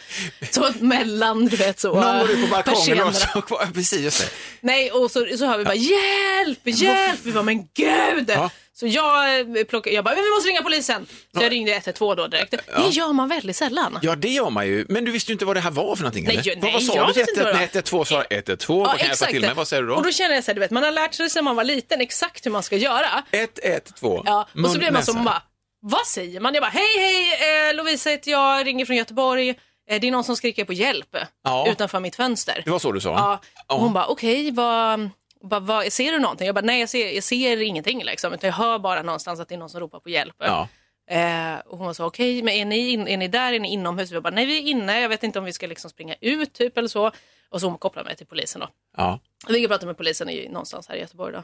Speaker 5: Så mellan, du vet så.
Speaker 4: Någon går ut på balkongen och så, ja, precis, just det.
Speaker 5: Nej, och så, så hör vi bara hjälp, hjälp. Vi bara, men gud.
Speaker 4: Ja.
Speaker 5: Så jag eh, plockade, jag bara, men vi måste ringa polisen. Så jag ringde 112 då direkt. Det gör man väldigt sällan.
Speaker 4: Ja, det gör man ju. Men du visste ju inte vad det här var för någonting,
Speaker 5: Nej,
Speaker 4: eller?
Speaker 5: nej,
Speaker 4: vad sa
Speaker 5: jag
Speaker 4: du till
Speaker 5: visste inte vad det var.
Speaker 4: 112? sa 112, vad kan jag till mig? Vad säger du då?
Speaker 5: Och då känner jag så här, du vet, man har lärt sig sedan man var liten exakt hur man ska göra.
Speaker 4: 112.
Speaker 5: Ja, och så blir man som bara, vad säger man? Jag bara, hej hej, eh, Lovisa heter jag, ringer från Göteborg. Eh, det är någon som skriker på hjälp
Speaker 4: Ja.
Speaker 5: utanför mitt fönster.
Speaker 4: Det var så du sa?
Speaker 5: Ja, och hon bara, okej, vad, vad, vad, ser du någonting? Jag bara, nej jag ser, jag ser ingenting liksom, utan jag hör bara någonstans att det är någon som ropar på hjälp.
Speaker 4: Ja.
Speaker 5: Eh, och hon var så, okej, men är ni, in, är ni där, är ni inomhus? Jag bara, nej vi är inne, jag vet inte om vi ska liksom springa ut typ eller så. Och så hon kopplade mig till polisen då.
Speaker 4: Ja.
Speaker 5: Vi pratade med polisen i, någonstans här i Göteborg då.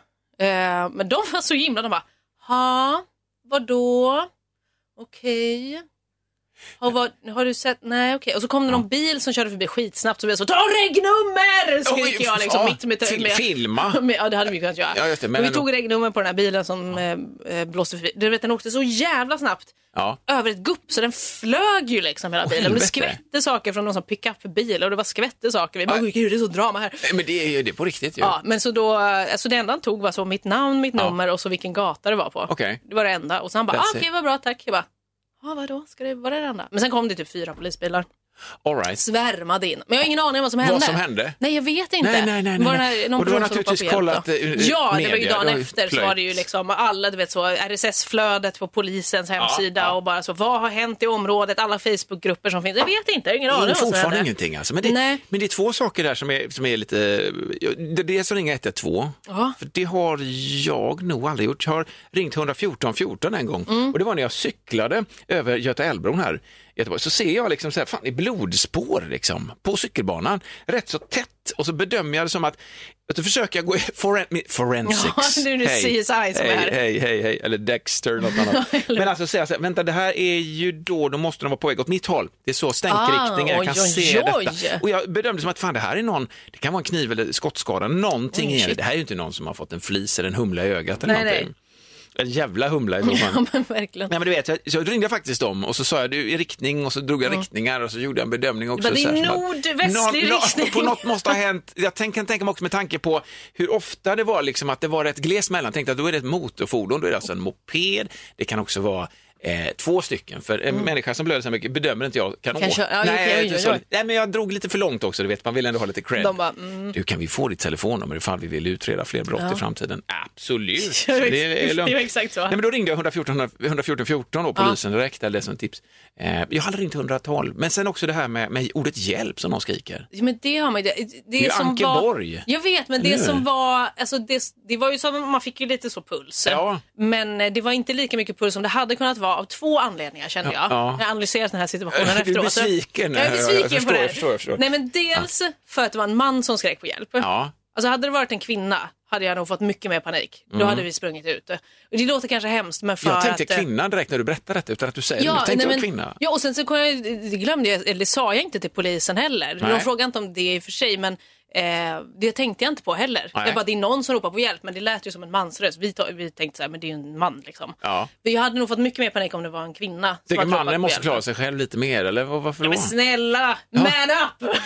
Speaker 5: Eh, men de var så himla, de bara, ha, vadå? Okej. Har, vad, har du sett? Nej okej. Och så kom det någon bil som körde förbi skitsnabbt så vi så ta regnummer! Skriker jag liksom
Speaker 4: ja,
Speaker 5: mitt med, med
Speaker 4: filma.
Speaker 5: med, Ja det hade vi kunnat göra.
Speaker 4: Ja, just det, men
Speaker 5: och vi
Speaker 4: ändå.
Speaker 5: tog regnummer på den här bilen som eh, eh, blåste förbi. Du vet den åkte så jävla snabbt
Speaker 4: Ja.
Speaker 5: över ett gupp så den flög ju liksom hela bilen. Och det skvätte saker från någon som pick-up bil och det var skvätte saker. Vi bara,
Speaker 4: Ja.
Speaker 5: gud det är så drama här.
Speaker 4: Men det är ju det är på riktigt ju.
Speaker 5: Ja, men så då, alltså det enda han tog var så mitt namn, mitt
Speaker 4: Ja.
Speaker 5: nummer och så vilken gata det var på.
Speaker 4: Okej.
Speaker 5: Det var det enda. Och sen bara,
Speaker 4: That's
Speaker 5: ah, okej
Speaker 4: it.
Speaker 5: vad bra tack. Jag bara, ja vadå, ska det vara det enda? Men sen kom det typ fyra polisbilar.
Speaker 4: All right.
Speaker 5: Svärmade in. Men jag har ingen aning om vad som hände.
Speaker 4: Vad som hände?
Speaker 5: Nej jag vet inte.
Speaker 4: Nej, nej, nej,
Speaker 5: Var det här- någon
Speaker 4: Och du har naturligtvis kollat,
Speaker 5: då?
Speaker 4: eh,
Speaker 5: Ja, det var ju
Speaker 4: media.
Speaker 5: dagen efter så
Speaker 4: plöjt.
Speaker 5: var det ju liksom alla, du vet så, RSS-flödet på polisens hemsida
Speaker 4: ja.
Speaker 5: och bara så, vad har hänt i området, alla Facebookgrupper som finns. Jag vet inte, jag har ingen
Speaker 4: Det
Speaker 5: aning
Speaker 4: är
Speaker 5: vad som
Speaker 4: fortfarande ingenting alltså. Men det,
Speaker 5: Nej.
Speaker 4: men det är två saker där som är, som är lite... Det är det som ringer 112.
Speaker 5: Ja.
Speaker 4: För det har jag nog aldrig gjort. Jag har ringt 114 14 en gång
Speaker 5: Mm.
Speaker 4: och det var när jag cyklade över Göta älvbron här Göteborg, så ser jag liksom så här, fan, det är blodspår liksom, på cykelbanan, rätt så tätt. Och så bedömer jag det som att, att försöker jag gå foren, forensics.
Speaker 5: Ja, nu är det CSI som är
Speaker 4: hej,
Speaker 5: här.
Speaker 4: hej, hej, hej, eller Dexter, något annat. Men alltså säga så här, vänta det här är ju då, då måste de vara på väg åt mitt håll. Det är så stänkriktningen, jag
Speaker 5: Ah,
Speaker 4: kan
Speaker 5: oj,
Speaker 4: se
Speaker 5: oj.
Speaker 4: detta. Och jag bedömde som att fan det här är någon, det kan vara en kniv eller skottskada, någonting i det. här är ju inte någon som har fått en flis eller en humla i ögat eller
Speaker 5: Nej,
Speaker 4: någonting. En jävla humla i så fall.
Speaker 5: Ja, men verkligen.
Speaker 4: Nej men du vet, jag, så ringde jag faktiskt dem och så sa jag du, i riktning och så drog jag riktningar och så gjorde jag en bedömning också.
Speaker 5: Det är nordvästlig riktning.
Speaker 4: På något måste ha hänt, jag tänk, kan tänka mig också med tanke på hur ofta det var liksom att det var rätt glest mellan, tänkte att då är det ett motorfordon, då är det alltså en moped, det kan också vara Eh, två stycken, för en människa som blöder så mycket bedömer inte jag kan,
Speaker 5: Mm. Kan
Speaker 4: åka.
Speaker 5: köra- ja,
Speaker 4: nej,
Speaker 5: oj.
Speaker 4: lite- nej, men jag drog lite för långt också, du vet, man vill ändå ha lite cred.
Speaker 5: De bara, mm.
Speaker 4: Du, kan vi få ditt telefonnummer ifall vi vill utreda fler brott i framtiden? Absolut,
Speaker 5: Ja,
Speaker 4: det är lugnt.
Speaker 5: det var exakt så.
Speaker 4: Nej, men då ringde jag 114 114 14 och polisen direkt, eller som ett tips. Eh, jag hade ringt 112, men sen också det här med, med ordet hjälp som någon skriker.
Speaker 5: Ja, Men det har man ju. Det, det,
Speaker 4: är ju
Speaker 5: som
Speaker 4: Ankeborg.
Speaker 5: Var, jag vet, men
Speaker 4: Eller
Speaker 5: det
Speaker 4: hur?
Speaker 5: som var, alltså det, det var ju som, man fick ju lite så puls.
Speaker 4: Ja.
Speaker 5: Men eh, det var inte lika mycket puls som det hade kunnat vara av två anledningar kände jag.
Speaker 4: Ja.
Speaker 5: Jag har analyserat den här situationen
Speaker 4: Du är
Speaker 5: efteråt.
Speaker 4: besviken.
Speaker 5: Jag är
Speaker 4: Jag
Speaker 5: besviken
Speaker 4: förstår,
Speaker 5: på det.
Speaker 4: jag förstår, jag förstår.
Speaker 5: Nej men dels för att det var en man som skrek på hjälp.
Speaker 4: Ja.
Speaker 5: Alltså hade det varit en kvinna hade jag nog fått mycket mer panik. Då hade vi sprungit ut. Det låter kanske hemskt men för
Speaker 4: Mm. Jag tänkte
Speaker 5: att... eh,
Speaker 4: kvinna direkt när du berättade detta, utan att du säger det. Nu tänkte
Speaker 5: nej,
Speaker 4: jag
Speaker 5: men-
Speaker 4: kvinna.
Speaker 5: Ja, och sen så kom jag, det glömde jag, eller det sa jag inte till polisen heller.
Speaker 4: Nej.
Speaker 5: De frågade inte om det i och för sig, men eh, det tänkte jag inte på heller.
Speaker 4: Nej.
Speaker 5: Jag bara, det är någon som ropar på hjälp, men det lät ju som en mansröst. Vi, vi tänkte så här, men det är ju en man liksom.
Speaker 4: Ja.
Speaker 5: Jag hade nog fått mycket mer panik om det var en kvinna.
Speaker 4: Tycker mannen måste
Speaker 5: hjälp.
Speaker 4: klara sig själv lite mer, eller varför då?
Speaker 5: Men snälla, man up!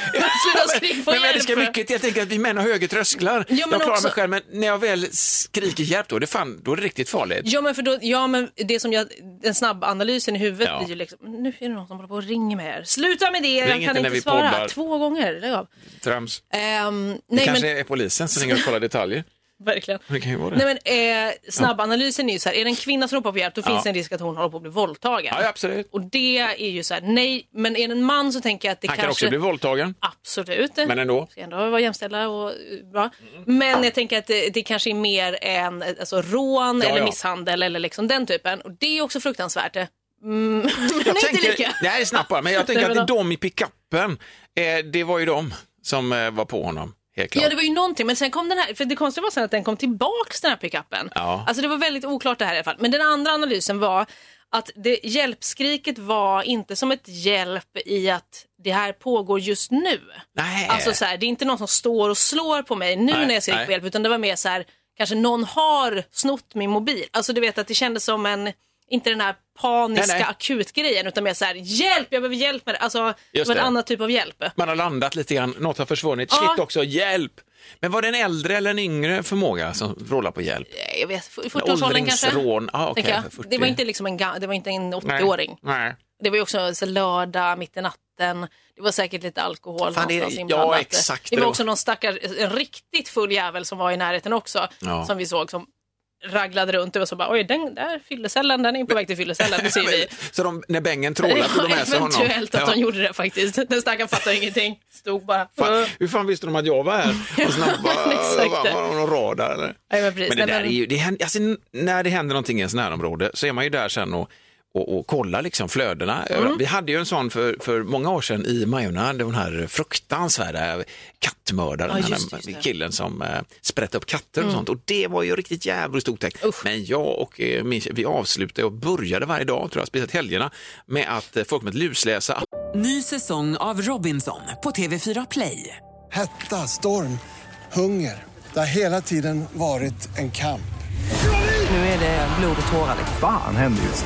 Speaker 5: Sluta skrika på
Speaker 4: Men, men det ska
Speaker 5: hjälp!
Speaker 4: mycket jag tänker att vi män har högre trösklar.
Speaker 5: men
Speaker 4: jag klarar
Speaker 5: också-
Speaker 4: mig själv, men när jag väl skriker hjälp då, det fan, då är det riktigt farligt.
Speaker 5: Ja men, för då, ja men det som jag, den snabba analysen i huvudet
Speaker 4: Ja.
Speaker 5: blir ju liksom, nu är det någon som håller på och ringer mig här. Sluta med det, jag
Speaker 4: inte
Speaker 5: kan
Speaker 4: när
Speaker 5: inte svara.
Speaker 4: poddar.
Speaker 5: Två gånger, lägg av.
Speaker 4: Trams.
Speaker 5: Ehm,
Speaker 4: Det
Speaker 5: nej
Speaker 4: kanske
Speaker 5: men,
Speaker 4: är polisen som ringer och kollar detaljer.
Speaker 5: Verkligen.
Speaker 4: Det kan ju vara det.
Speaker 5: Nej men eh, snabbanalysen är ju så här, är det en kvinna som ropar på hjälp då finns det en risk att hon håller på att bli våldtagen.
Speaker 4: Ja, absolut.
Speaker 5: Och det är ju så här, nej, men är det en man så tänker jag att det
Speaker 4: Han kan
Speaker 5: kanske...
Speaker 4: också bli våldtagen,
Speaker 5: Absolut.
Speaker 4: men ändå.
Speaker 5: Ska ändå vara jämställda och eh, bra. Men jag tänker att det, det kanske är mer än eh, alltså, rån
Speaker 4: Ja,
Speaker 5: eller
Speaker 4: ja.
Speaker 5: misshandel eller liksom den typen. Och det är också fruktansvärt. Mm, men inte lika.
Speaker 4: nej, snabbt bara, men jag tänker
Speaker 5: Nej,
Speaker 4: att
Speaker 5: men
Speaker 4: det är de i pickuppen, eh, det var ju de som eh, var på honom.
Speaker 5: Ja, det var ju någonting, men sen kom den här, för det konstiga var sen att den kom tillbaks den här pickuppen.
Speaker 4: Ja.
Speaker 5: Alltså det var väldigt oklart det här i alla fall. Men den andra analysen var att det, hjälpskriket var inte som ett hjälp i att det här pågår just nu.
Speaker 4: Nej.
Speaker 5: Alltså så här, det är inte någon som står och slår på mig nu
Speaker 4: Nej,
Speaker 5: när jag skriker på hjälp, utan det var mer så här, kanske någon har snott min mobil. Alltså du vet att det kändes som en, inte den här paniska
Speaker 4: Nej, nej.
Speaker 5: akutgrejen, utan mer så här, hjälp, jag behöver hjälp med det. Alltså, det var en
Speaker 4: det.
Speaker 5: annan typ av hjälp.
Speaker 4: Man har landat lite grann, något har försvunnit,
Speaker 5: Ja.
Speaker 4: shit också, hjälp! Men var det en äldre eller en yngre förmåga som rålar på hjälp?
Speaker 5: Jag vet, 40-årsåldern kanske?
Speaker 4: Ah. 40.
Speaker 5: Det var inte liksom en, det var inte en
Speaker 4: Nej.
Speaker 5: 80-åring.
Speaker 4: Nej.
Speaker 5: Det var ju också så lördag, mitt i natten. Det var säkert lite alkohol
Speaker 4: Fan, det
Speaker 5: någonstans
Speaker 4: ja,
Speaker 5: inblandat.
Speaker 4: exakt,
Speaker 5: Det
Speaker 4: det
Speaker 5: var också någon stackar, en riktigt full jävel som var i närheten också.
Speaker 4: Ja.
Speaker 5: Som vi såg som raglade runt. Det var så bara, oj, den där fyllecellen, den är på väg till fyllecellen. Det ser vi.
Speaker 4: Så de, när bängen trålade tog de med sig honom?
Speaker 5: Eventuellt att
Speaker 4: Ja.
Speaker 5: de gjorde det faktiskt. Den stackaren fattade ingenting. Stod bara.
Speaker 4: Fan, hur fan visste de att jag var här? Och snabbt bara,
Speaker 5: Exakt.
Speaker 4: var, det någon radar eller?
Speaker 5: Nej, men.
Speaker 4: Men det där är ju, det händer, alltså, när det händer någonting i ens närområde så är man ju där sen och, och, och kollar liksom flödena.
Speaker 5: Mm.
Speaker 4: Vi hade ju en sån för, för många år sedan i Majorna, den här fruktansvärda kattmördaren,
Speaker 5: Ja,
Speaker 4: den
Speaker 5: just just. Mm.
Speaker 4: killen som äh, sprätte upp katter och sånt. Och det var ju riktigt jävligt otäckt. Men jag och eh, min vi avslutade och började varje dag, tror jag, speciellt helgerna, med att eh, folk med lusläsa
Speaker 1: Ny säsong av Robinson på TV4 Play.
Speaker 2: Hetta, storm, hunger. Det har hela tiden varit en kamp.
Speaker 1: Nu är det blod och tårar. liksom.
Speaker 3: Fan händer just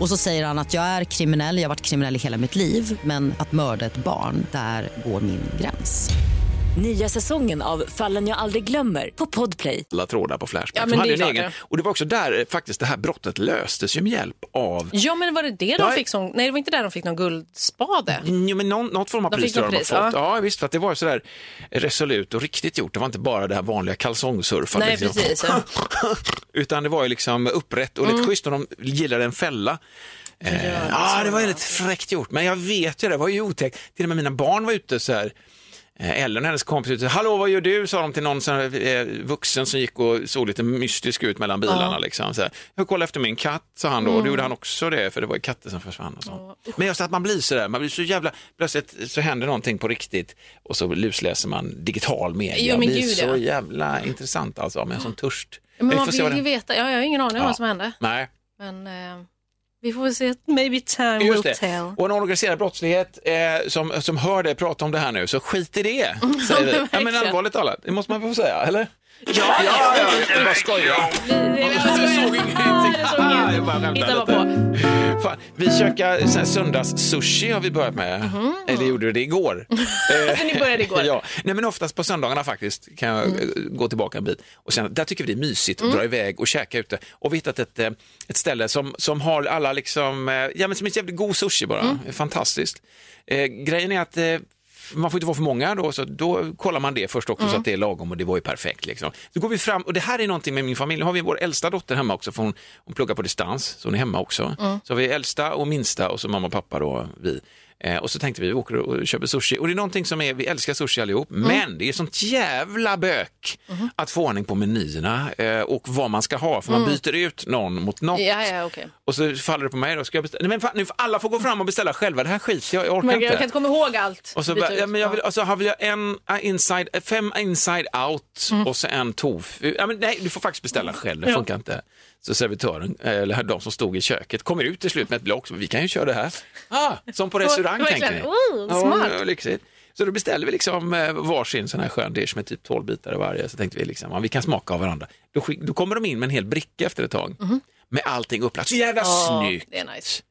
Speaker 7: Och så säger han att jag är kriminell, jag har varit kriminell i hela mitt liv men att mörda ett barn, där går min gräns.
Speaker 8: Nya säsongen av Fallen jag aldrig glömmer på Podplay.
Speaker 4: alla trådar på Flashback.
Speaker 5: Ja,
Speaker 4: De
Speaker 5: men
Speaker 4: hade
Speaker 5: det
Speaker 4: en egen, och det var också där eh, faktiskt det här brottet löstes ju med hjälp av
Speaker 5: Ja, men var det det de
Speaker 4: Ja.
Speaker 5: fick som... Nej, det var inte där de fick någon guldspade.
Speaker 4: Jo, men någon, något form av
Speaker 5: De
Speaker 4: pris
Speaker 5: fick
Speaker 4: tror jag de har
Speaker 5: pris,
Speaker 4: fått. Ja. visst, för att det var sådär resolut och riktigt gjort. Det var inte bara det här vanliga kalsongsurfande.
Speaker 5: Nej,
Speaker 4: liksom.
Speaker 5: precis. Ja.
Speaker 4: Utan det var ju liksom upprätt och
Speaker 5: Mm.
Speaker 4: lite schysst och de gillade en fälla. Eh, ja, det var ju lite fräckt gjort, men jag vet ju det, det var ju otäckt. Till och med mina barn var ute så här. Eh, Ellen och hennes kompis ute, hallå vad gör du? sa de till någon här, eh, vuxen som gick och såg lite mystisk ut mellan bilarna. Liksom, så här. Jag kollar efter min katt, sa han då, och då
Speaker 5: Mm.
Speaker 4: gjorde han också det, för det var ju katter som försvann. Och så. Men just att man blir så där, man blir så jävla, plötsligt så händer någonting på riktigt och så lusläser man digital media.
Speaker 5: Jo, men
Speaker 4: det
Speaker 5: gud,
Speaker 4: så
Speaker 5: ja.
Speaker 4: jävla intressant alltså, med en sån törst.
Speaker 5: Men man vill ju veta. Ja, jag har ingen aning om
Speaker 4: Ja.
Speaker 5: vad som hände.
Speaker 4: Nej.
Speaker 5: Men eh, vi får väl se. Maybe time
Speaker 4: Just
Speaker 5: will
Speaker 4: det.
Speaker 5: tell.
Speaker 4: Och en organiserad brottslighet eh, som, som hör dig prata om det här nu, så skit i det, säger vi. Ja, men allvarligt talat, det måste man få säga, eller? Ja, ja, ja, jag bara skojar. Jag såg ingenting. Ah, jag bara
Speaker 5: Hitta
Speaker 4: skämtade lite. Fan, vi käkar söndags-sushi har vi börjat med. Eller gjorde vi det igår?
Speaker 5: Så ni började igår?
Speaker 4: ja. Nej, men oftast på söndagarna faktiskt kan jag
Speaker 5: Mm.
Speaker 4: eh, gå tillbaka en bit. Och sen, där tycker vi det är mysigt att dra iväg och käka ute. Och vi har hittat ett, eh, ett ställe som, som har alla liksom, eh, ja men som är jävligt god sushi bara.
Speaker 5: Mm.
Speaker 4: Fantastiskt. Eh, grejen är att eh, man får inte vara för många då, så då kollar man det först också så att det är lagom och det var ju perfekt. Liksom. Så går vi fram, och det här är någonting med min familj, nu har vi vår äldsta dotter hemma också, för hon, hon pluggar på distans, så hon är hemma också. Så har vi äldsta och minsta och så mamma och pappa då, vi. Eh, och så tänkte vi, vi åker och köper sushi. Och det är någonting som är, vi älskar sushi allihop, men det är sånt jävla bök att få ordning på menyerna eh, och vad man ska ha, för man byter ut någon mot något.
Speaker 5: Ja, ja, okej.
Speaker 4: Och så faller det på mig då, ska jag beställa? Nej men nu får alla får gå fram och beställa själva, det här skiter jag, jag orkar
Speaker 5: Men
Speaker 4: inte.
Speaker 5: jag kan inte komma ihåg allt.
Speaker 4: Och så, bara, ja, men jag vill, och så har vi en uh, inside, eh, fem inside out
Speaker 5: Mm.
Speaker 4: och så en tofu. Ja, men nej, du får faktiskt beställa själv, det funkar inte. Så servitören, eller de som stod i köket, kommer ut till slut med ett block, vi kan ju köra det här. Ah, som på restaurang tänker ni.
Speaker 5: Oh, smart.
Speaker 4: Ja, lyxigt. Så då beställde vi liksom eh, varsin sån här skön dish med typ 12 bitar i varje. Så tänkte vi liksom, ja, vi kan smaka av varandra. Då, skick, då kommer de in med en hel bricka efter ett tag. Med allting upplagt. Så jävla.
Speaker 5: Ja,
Speaker 4: snyggt.
Speaker 5: det är nice.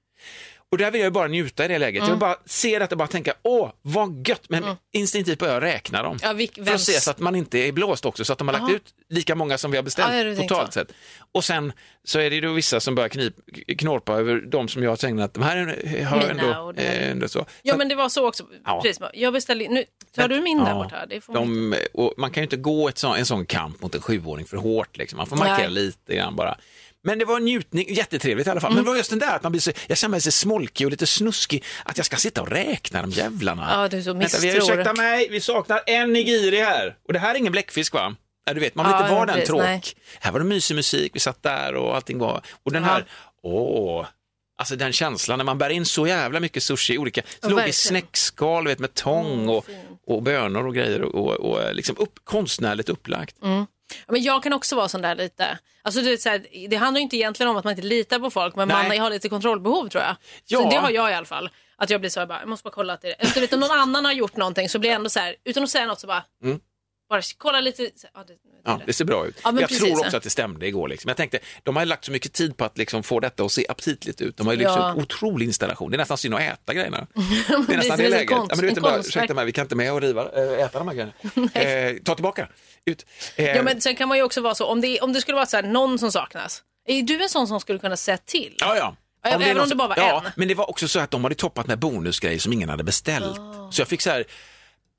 Speaker 4: Och där vill jag bara njuta i det läget.
Speaker 5: Mm.
Speaker 4: Jag vill bara se detta och bara tänka, åh, vad gött. Men instinktivt börjar jag räkna dem.
Speaker 5: Ja, vilk-
Speaker 4: För att se så att man inte är blåst också, så att de har lagt
Speaker 5: Aha.
Speaker 4: ut lika många som vi har beställt
Speaker 5: Ja,
Speaker 4: totalt
Speaker 5: så.
Speaker 4: sett. Och sen så är det ju då vissa som börjar knip, knorpa över de som jag har tänkt att de här är- har
Speaker 5: Mina
Speaker 4: ändå, eh, ändå så.
Speaker 5: Ja,
Speaker 4: Så
Speaker 5: men det var så också.
Speaker 4: Ja.
Speaker 5: Precis. Jag beställde, nu tar du min där borta. Det får man
Speaker 4: de, och man kan ju inte gå ett sån, en sån kamp mot en sjuåring för hårt. Liksom. Man får markera
Speaker 5: Nej.
Speaker 4: lite grann bara. Men det var en njutning, jättetrevligt i alla
Speaker 5: Mm.
Speaker 4: fall. Men det var just den där att man blir så, jag känner mig så smolkig och lite snuskig, att jag ska sitta och räkna de jävlarna.
Speaker 5: Ja, du är så
Speaker 4: Vänta, vi,
Speaker 5: misstror.
Speaker 4: ursäkta mig, vi saknar en nigiri här. Och det här är ingen bläckfisk va? Ja, du vet, man vill
Speaker 5: Ja,
Speaker 4: inte vara den tråk. Här var det mysig musik, vi satt där och allting var... Och den här, åh, alltså den känslan när man bär in så jävla mycket sushi, olika,
Speaker 5: Ja,
Speaker 4: så låg i snäckskal vet, med tång
Speaker 5: Mm,
Speaker 4: och, och bönor och grejer och, och, och liksom upp, konstnärligt upplagt.
Speaker 5: Ja, Men jag kan också vara sån där lite. Alltså, det, är så här, det handlar ju inte egentligen om att man inte litar på folk, men
Speaker 4: Nej.
Speaker 5: man har lite kontrollbehov tror jag.
Speaker 4: Ja.
Speaker 5: Så det har jag i alla fall. Att jag blir så här, bara, jag måste bara kolla att det är vet, om någon annan har gjort någonting så blir jag ändå så här, utan att säga något så bara,
Speaker 4: Mm.
Speaker 5: Bara kolla lite. Ja, det,
Speaker 4: Ja, det ser bra ut.
Speaker 5: Ja, men
Speaker 4: jag
Speaker 5: precis,
Speaker 4: tror
Speaker 5: ja.
Speaker 4: också att det stämde igår. Liksom. Jag tänkte, de har lagt så mycket tid på att liksom få detta att se aptitligt ut. De har ju liksom
Speaker 5: Ja.
Speaker 4: en otrolig installation. Det är nästan synd att äta grejerna. Det
Speaker 5: det
Speaker 4: är nästan
Speaker 5: så
Speaker 4: det läget.
Speaker 5: konst-
Speaker 4: Ja, men du vet, bara, ursäkta mig, vi kan inte med och riva, äh, äta de här grejerna. Eh, ta tillbaka. Ut. Eh,
Speaker 5: Ja, men sen kan man ju också vara så, om det, om det skulle vara så här, någon som saknas, är du en sån som skulle kunna säga till?
Speaker 4: Ja, ja. Är
Speaker 5: även
Speaker 4: någon
Speaker 5: om det bara var
Speaker 4: ja,
Speaker 5: en.
Speaker 4: Men det var också så att de hade toppat med bonusgrejer som ingen hade beställt. Så jag fick så här,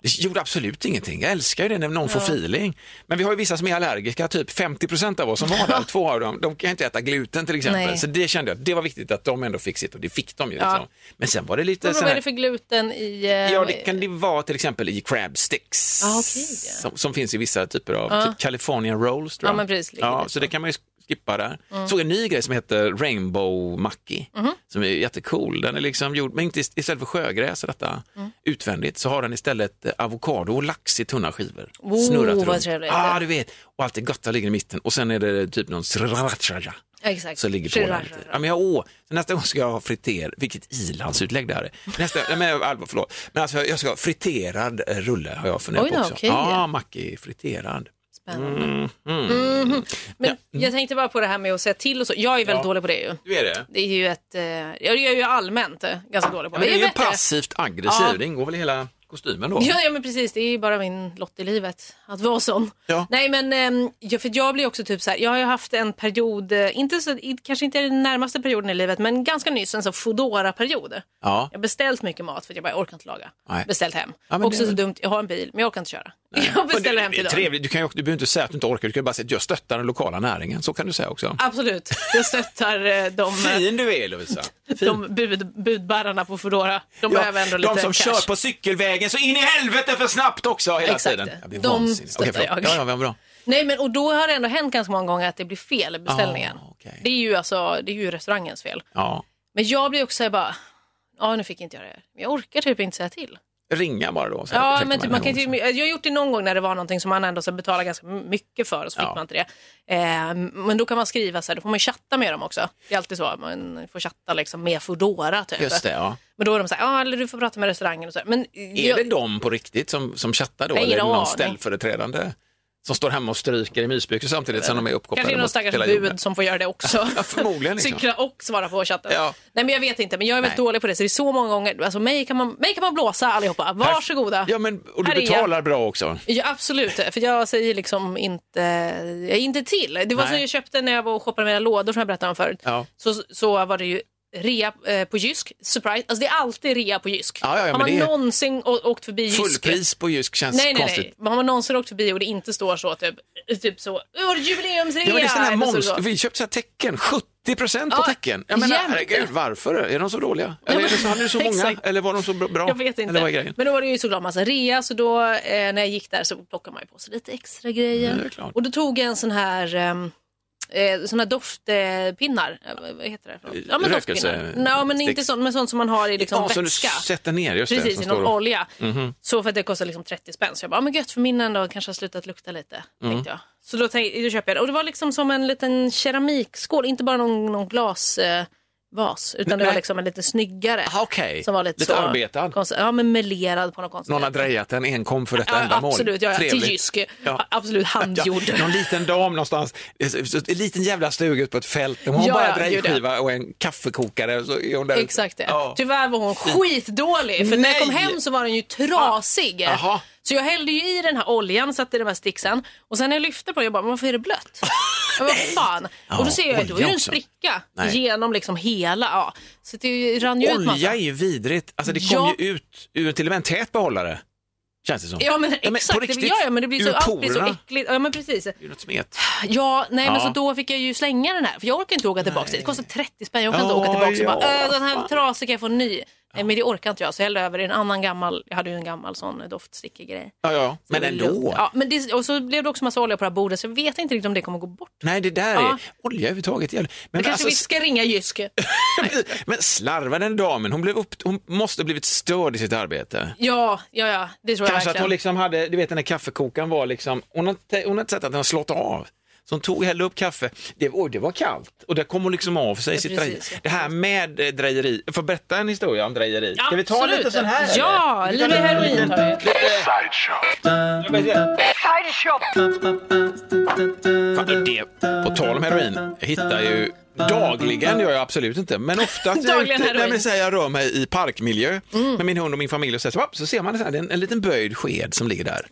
Speaker 4: det gjorde absolut ingenting. Jag älskar ju det när någon får feeling. Men vi har ju vissa som är allergiska, typ 50% av oss som var där, två av dem, de kan inte äta gluten till exempel.
Speaker 5: Nej.
Speaker 4: Så det kände jag, det var viktigt att de ändå fick sitt och det fick de ju.
Speaker 5: Ja.
Speaker 4: Liksom. Men sen var det lite
Speaker 5: Men vad är det för gluten i... eh,
Speaker 4: Ja, det kan det vara till exempel i crab sticks.
Speaker 5: Ah, ja.
Speaker 4: som, som finns i vissa typer av,
Speaker 5: Ja.
Speaker 4: typ California rolls tror
Speaker 5: Ja,
Speaker 4: jag.
Speaker 5: men precis,
Speaker 4: ja, så. det kan man ju skippa där.
Speaker 5: Mm.
Speaker 4: Såg en ny grej som heter Rainbow Mackie,
Speaker 5: Mhm.
Speaker 4: som är jättecool. Den är liksom gjord, men inte ist- istället för sjögräs detta
Speaker 5: Mm.
Speaker 4: utvändigt så har den istället eh, avokado och lax i tunna skivor.
Speaker 5: Oh,
Speaker 4: Snurrat
Speaker 5: vad
Speaker 4: runt.
Speaker 5: trevligt.
Speaker 4: Ja, ah, du vet. Och allt det gotta ligger i mitten och sen är det typ någon sriracha
Speaker 5: Exakt.
Speaker 4: så ligger på den. lite. Ja, men jag, åh, nästa gång ska jag ha friter, vilket ilandsutlägg det här är. Nästa, nej, men, allvar, förlåt. Men alltså, jag ska ha friterad eh, rulle har jag funderat
Speaker 5: Oj
Speaker 4: på också.
Speaker 5: okej.
Speaker 4: Ja, macki friterad.
Speaker 5: Spännande.
Speaker 4: Mm, mm.
Speaker 5: Mhm. Men jag tänkte bara på det här med att säga till och så. Jag är väldigt
Speaker 4: Ja.
Speaker 5: dålig på det ju.
Speaker 4: Du är det?
Speaker 5: Det är ju ett, eh, jag är ju allmänt eh, ganska dålig på
Speaker 4: Ja, men det är ju passivt aggressiv,
Speaker 5: Ja.
Speaker 4: det ingår väl i hela... kostymen då.
Speaker 5: Ja, ja men precis, det är ju bara min lott i livet att vara sån.
Speaker 4: Ja.
Speaker 5: Nej men ja, för jag blir också typ så här, jag har ju haft en period, eh, inte så, kanske inte den närmaste perioden i livet men ganska nyss en sån Foodora-period.
Speaker 4: Ja.
Speaker 5: Jag har beställt mycket mat för att jag bara jag orkar inte laga.
Speaker 4: Nej.
Speaker 5: Beställt hem.
Speaker 4: Ja,
Speaker 5: också
Speaker 4: det-
Speaker 5: så dumt, jag har en bil men jag orkar inte köra. Jag beställer
Speaker 4: det,
Speaker 5: hem till dem.
Speaker 4: trevligt. Du, kan ju, du behöver inte säga att du inte orkar, du kan bara säga att jag stöttar den lokala näringen. Så kan du säga också.
Speaker 5: Absolut, jag stöttar eh, de, eh,
Speaker 4: Fin du är Lovisa. Fin.
Speaker 5: de bud, budbärarna på Foodora. De behöver ändå lite
Speaker 4: de som
Speaker 5: cash.
Speaker 4: kör på cykelvägen så in i helvete för snabbt också hela
Speaker 5: Exakt.
Speaker 4: tiden. Jag blir
Speaker 5: De
Speaker 4: vansinnig.
Speaker 5: Stöttar
Speaker 4: förlåt.
Speaker 5: jag.
Speaker 4: Ja, ja, bra.
Speaker 5: Nej men och då har det ändå hänt ganska många gånger att det blir fel i beställningen.
Speaker 4: Ah, okej.
Speaker 5: Det är ju alltså, det är ju restaurangens fel.
Speaker 4: Ja.
Speaker 5: Men jag blir också bara, ja nu fick inte jag det. Men jag orkar typ inte säga till.
Speaker 4: Ringa bara då. säga,
Speaker 5: Ja men typ, man kan inte, jag har gjort det någon gång när det var någonting som man ändå så betalar ganska mycket för och så fick
Speaker 4: Ja.
Speaker 5: man inte det. Eh, men då kan man skriva så här, då får man chatta med dem också. Det är alltid så, man får chatta liksom med Foodora typ.
Speaker 4: Just det, ja.
Speaker 5: Men då är de så här, ja eller du får prata med restaurangen och så. Men
Speaker 4: Är det de på riktigt som, som chattar då?
Speaker 5: Jag
Speaker 4: Eller är det någon ställföreträdande som står hemma och stryker i mysbyxor samtidigt som de är uppkopplade
Speaker 5: Kanske någon stackars bud som får göra det också.
Speaker 4: Ja, förmodligen, liksom.
Speaker 5: Cykla och svara på chatten.
Speaker 4: Ja.
Speaker 5: Nej men jag vet inte, men jag är väldigt
Speaker 4: Nej.
Speaker 5: dålig på det. Så det är så många gånger, alltså mig kan man, mig kan man blåsa allihopa. Varsågoda.
Speaker 4: Ja, men, och du
Speaker 5: Här
Speaker 4: betalar bra också.
Speaker 5: Ja, absolut, för jag säger liksom inte, jag är inte till. Det var
Speaker 4: Nej.
Speaker 5: så jag köpte när jag var och shoppade med mina lådor som jag berättade om förut.
Speaker 4: Ja.
Speaker 5: Så, så var det ju rea eh, på Jysk, surprise. Alltså det är alltid rea på Jysk.
Speaker 4: Ja, ja, ja,
Speaker 5: Har man
Speaker 4: det
Speaker 5: någonsin åkt förbi Jysk?
Speaker 4: Fullpris på Jysk känns
Speaker 5: Nej, nej,
Speaker 4: konstigt.
Speaker 5: nej. Men Har man någonsin åkt förbi och det inte står så typ, typ så, "Åh, jubileumsrea.
Speaker 4: Ja, men det är sån här
Speaker 5: eller så-.
Speaker 4: Vi köpte så här tecken, 70 procent på
Speaker 5: Ja,
Speaker 4: tecken. Jag menar, herregud, varför? Är de så dåliga? Eller är det så, hade så många? Eller var de så bra?
Speaker 5: Jag vet inte.
Speaker 4: Eller vad är grejen?
Speaker 5: Men då var det ju såklart massa rea så då eh, när jag gick där så plockade man ju på sig lite extra grejer. Och då tog jag en sån här ehm, Eh, såna doftpinnar, eh, vad heter det? för något? Ja, men
Speaker 4: Rökelse-
Speaker 5: doftpinnar. Ja, men inte sånt, men sånt som man har i liksom
Speaker 4: ja, som du
Speaker 5: vätska.
Speaker 4: sätter ner, just det.
Speaker 5: Precis,
Speaker 4: som
Speaker 5: i någon
Speaker 4: och-
Speaker 5: olja.
Speaker 4: Mhm.
Speaker 5: Så för att det kostar liksom 30 spänn. Så jag bara, ah, men gött för min ändå kanske har slutat lukta lite.
Speaker 4: Mm.
Speaker 5: Tänkte jag. Så då, tänk, då köper jag det. Och det var liksom som en liten keramikskål, inte bara någon, någon glasvas. Eh, vas, utan det var
Speaker 4: Nej.
Speaker 5: liksom en lite snyggare.
Speaker 4: Ah, Okej,
Speaker 5: Som var lite,
Speaker 4: lite
Speaker 5: så
Speaker 4: arbetad.
Speaker 5: Konst, ja, men melerad på något konstigt
Speaker 4: Någon har drejat den enkom för detta
Speaker 5: Ja,
Speaker 4: ändamål.
Speaker 5: absolut, ja, ja, till. Jysk.
Speaker 4: Ja.
Speaker 5: Absolut handgjord.
Speaker 4: Ja, någon liten dam någonstans, en liten jävla stuga ute på ett fält. Hon har
Speaker 5: Ja,
Speaker 4: bara drejskiva och en kaffekokare. Så är hon där.
Speaker 5: Exakt det.
Speaker 4: Ja.
Speaker 5: Tyvärr var hon skitdålig. För när jag kom
Speaker 4: Nej.
Speaker 5: hem så var den ju trasig.
Speaker 4: Jaha.
Speaker 5: Så jag hällde ju i den här oljan, satte i de här sticksen och sen när jag lyfte på den, jag bara, men varför är det blött? Bara, vad fan? och då ser jag att då är det en
Speaker 4: också.
Speaker 5: spricka
Speaker 4: Nej.
Speaker 5: genom liksom hela. Ja. Så det rann ju ut massa.
Speaker 4: Olja är ju vidrigt. Alltså det kom
Speaker 5: Ja.
Speaker 4: ju ut ur till och med en tät behållare. Känns det som.
Speaker 5: Ja men
Speaker 4: Ja, men
Speaker 5: exakt,
Speaker 4: på
Speaker 5: det,
Speaker 4: riktigt,
Speaker 5: ja, ja, men det blir så,
Speaker 4: ur
Speaker 5: allt blir så
Speaker 4: porerna.
Speaker 5: äckligt. Ja men precis.
Speaker 4: Det är ju något smet.
Speaker 5: Ja, nej men
Speaker 4: Ja.
Speaker 5: så då fick jag ju slänga den här för jag orkar inte åka tillbaka. Det kostar 30 spänn, jag orkar inte
Speaker 4: Ja,
Speaker 5: åka tillbaka och
Speaker 4: ja,
Speaker 5: bara, äh, den här
Speaker 4: fan.
Speaker 5: trasig kan jag få en ny. Nej men det orkar inte jag så jag hällde över en annan gammal, jag hade ju en gammal sån doftstickig grej.
Speaker 4: Ja, ja. Men ändå.
Speaker 5: Ja, men det, och så blev det också massa olja på det här bordet så jag vet inte riktigt om det kommer gå bort.
Speaker 4: Nej, det där
Speaker 5: Ja.
Speaker 4: är olja överhuvudtaget. Men,
Speaker 5: men, kanske
Speaker 4: alltså,
Speaker 5: vi ska ringa Jysk.
Speaker 4: men slarva den damen, hon, blev upp, hon måste ha blivit störd i sitt arbete.
Speaker 5: Ja, ja, ja, det tror jag
Speaker 4: Kanske att hon liksom hade, du vet den där kaffekokaren var liksom, hon har, hon har inte sett att den har slått av. Så hon tog, hällde upp kaffe, det, oj, det var kallt och det kom hon liksom av sig.
Speaker 5: Ja,
Speaker 4: sitt
Speaker 5: precis,
Speaker 4: drejeri.
Speaker 5: ja.
Speaker 4: det här med eh, drejeri, jag får berätta en historia om drejeri. Ska vi ta
Speaker 5: Absolut.
Speaker 4: lite sån här?
Speaker 5: Ja,
Speaker 4: eller?
Speaker 5: lite heroin tar vi.
Speaker 4: Fan, det, på tal om heroin, jag hittar ju dagligen, gör jag absolut inte, men ofta att jag, ute, nej, men jag rör mig i parkmiljö med min hund och min familj och så, så, så ser man så här, en, en liten böjd sked som ligger där.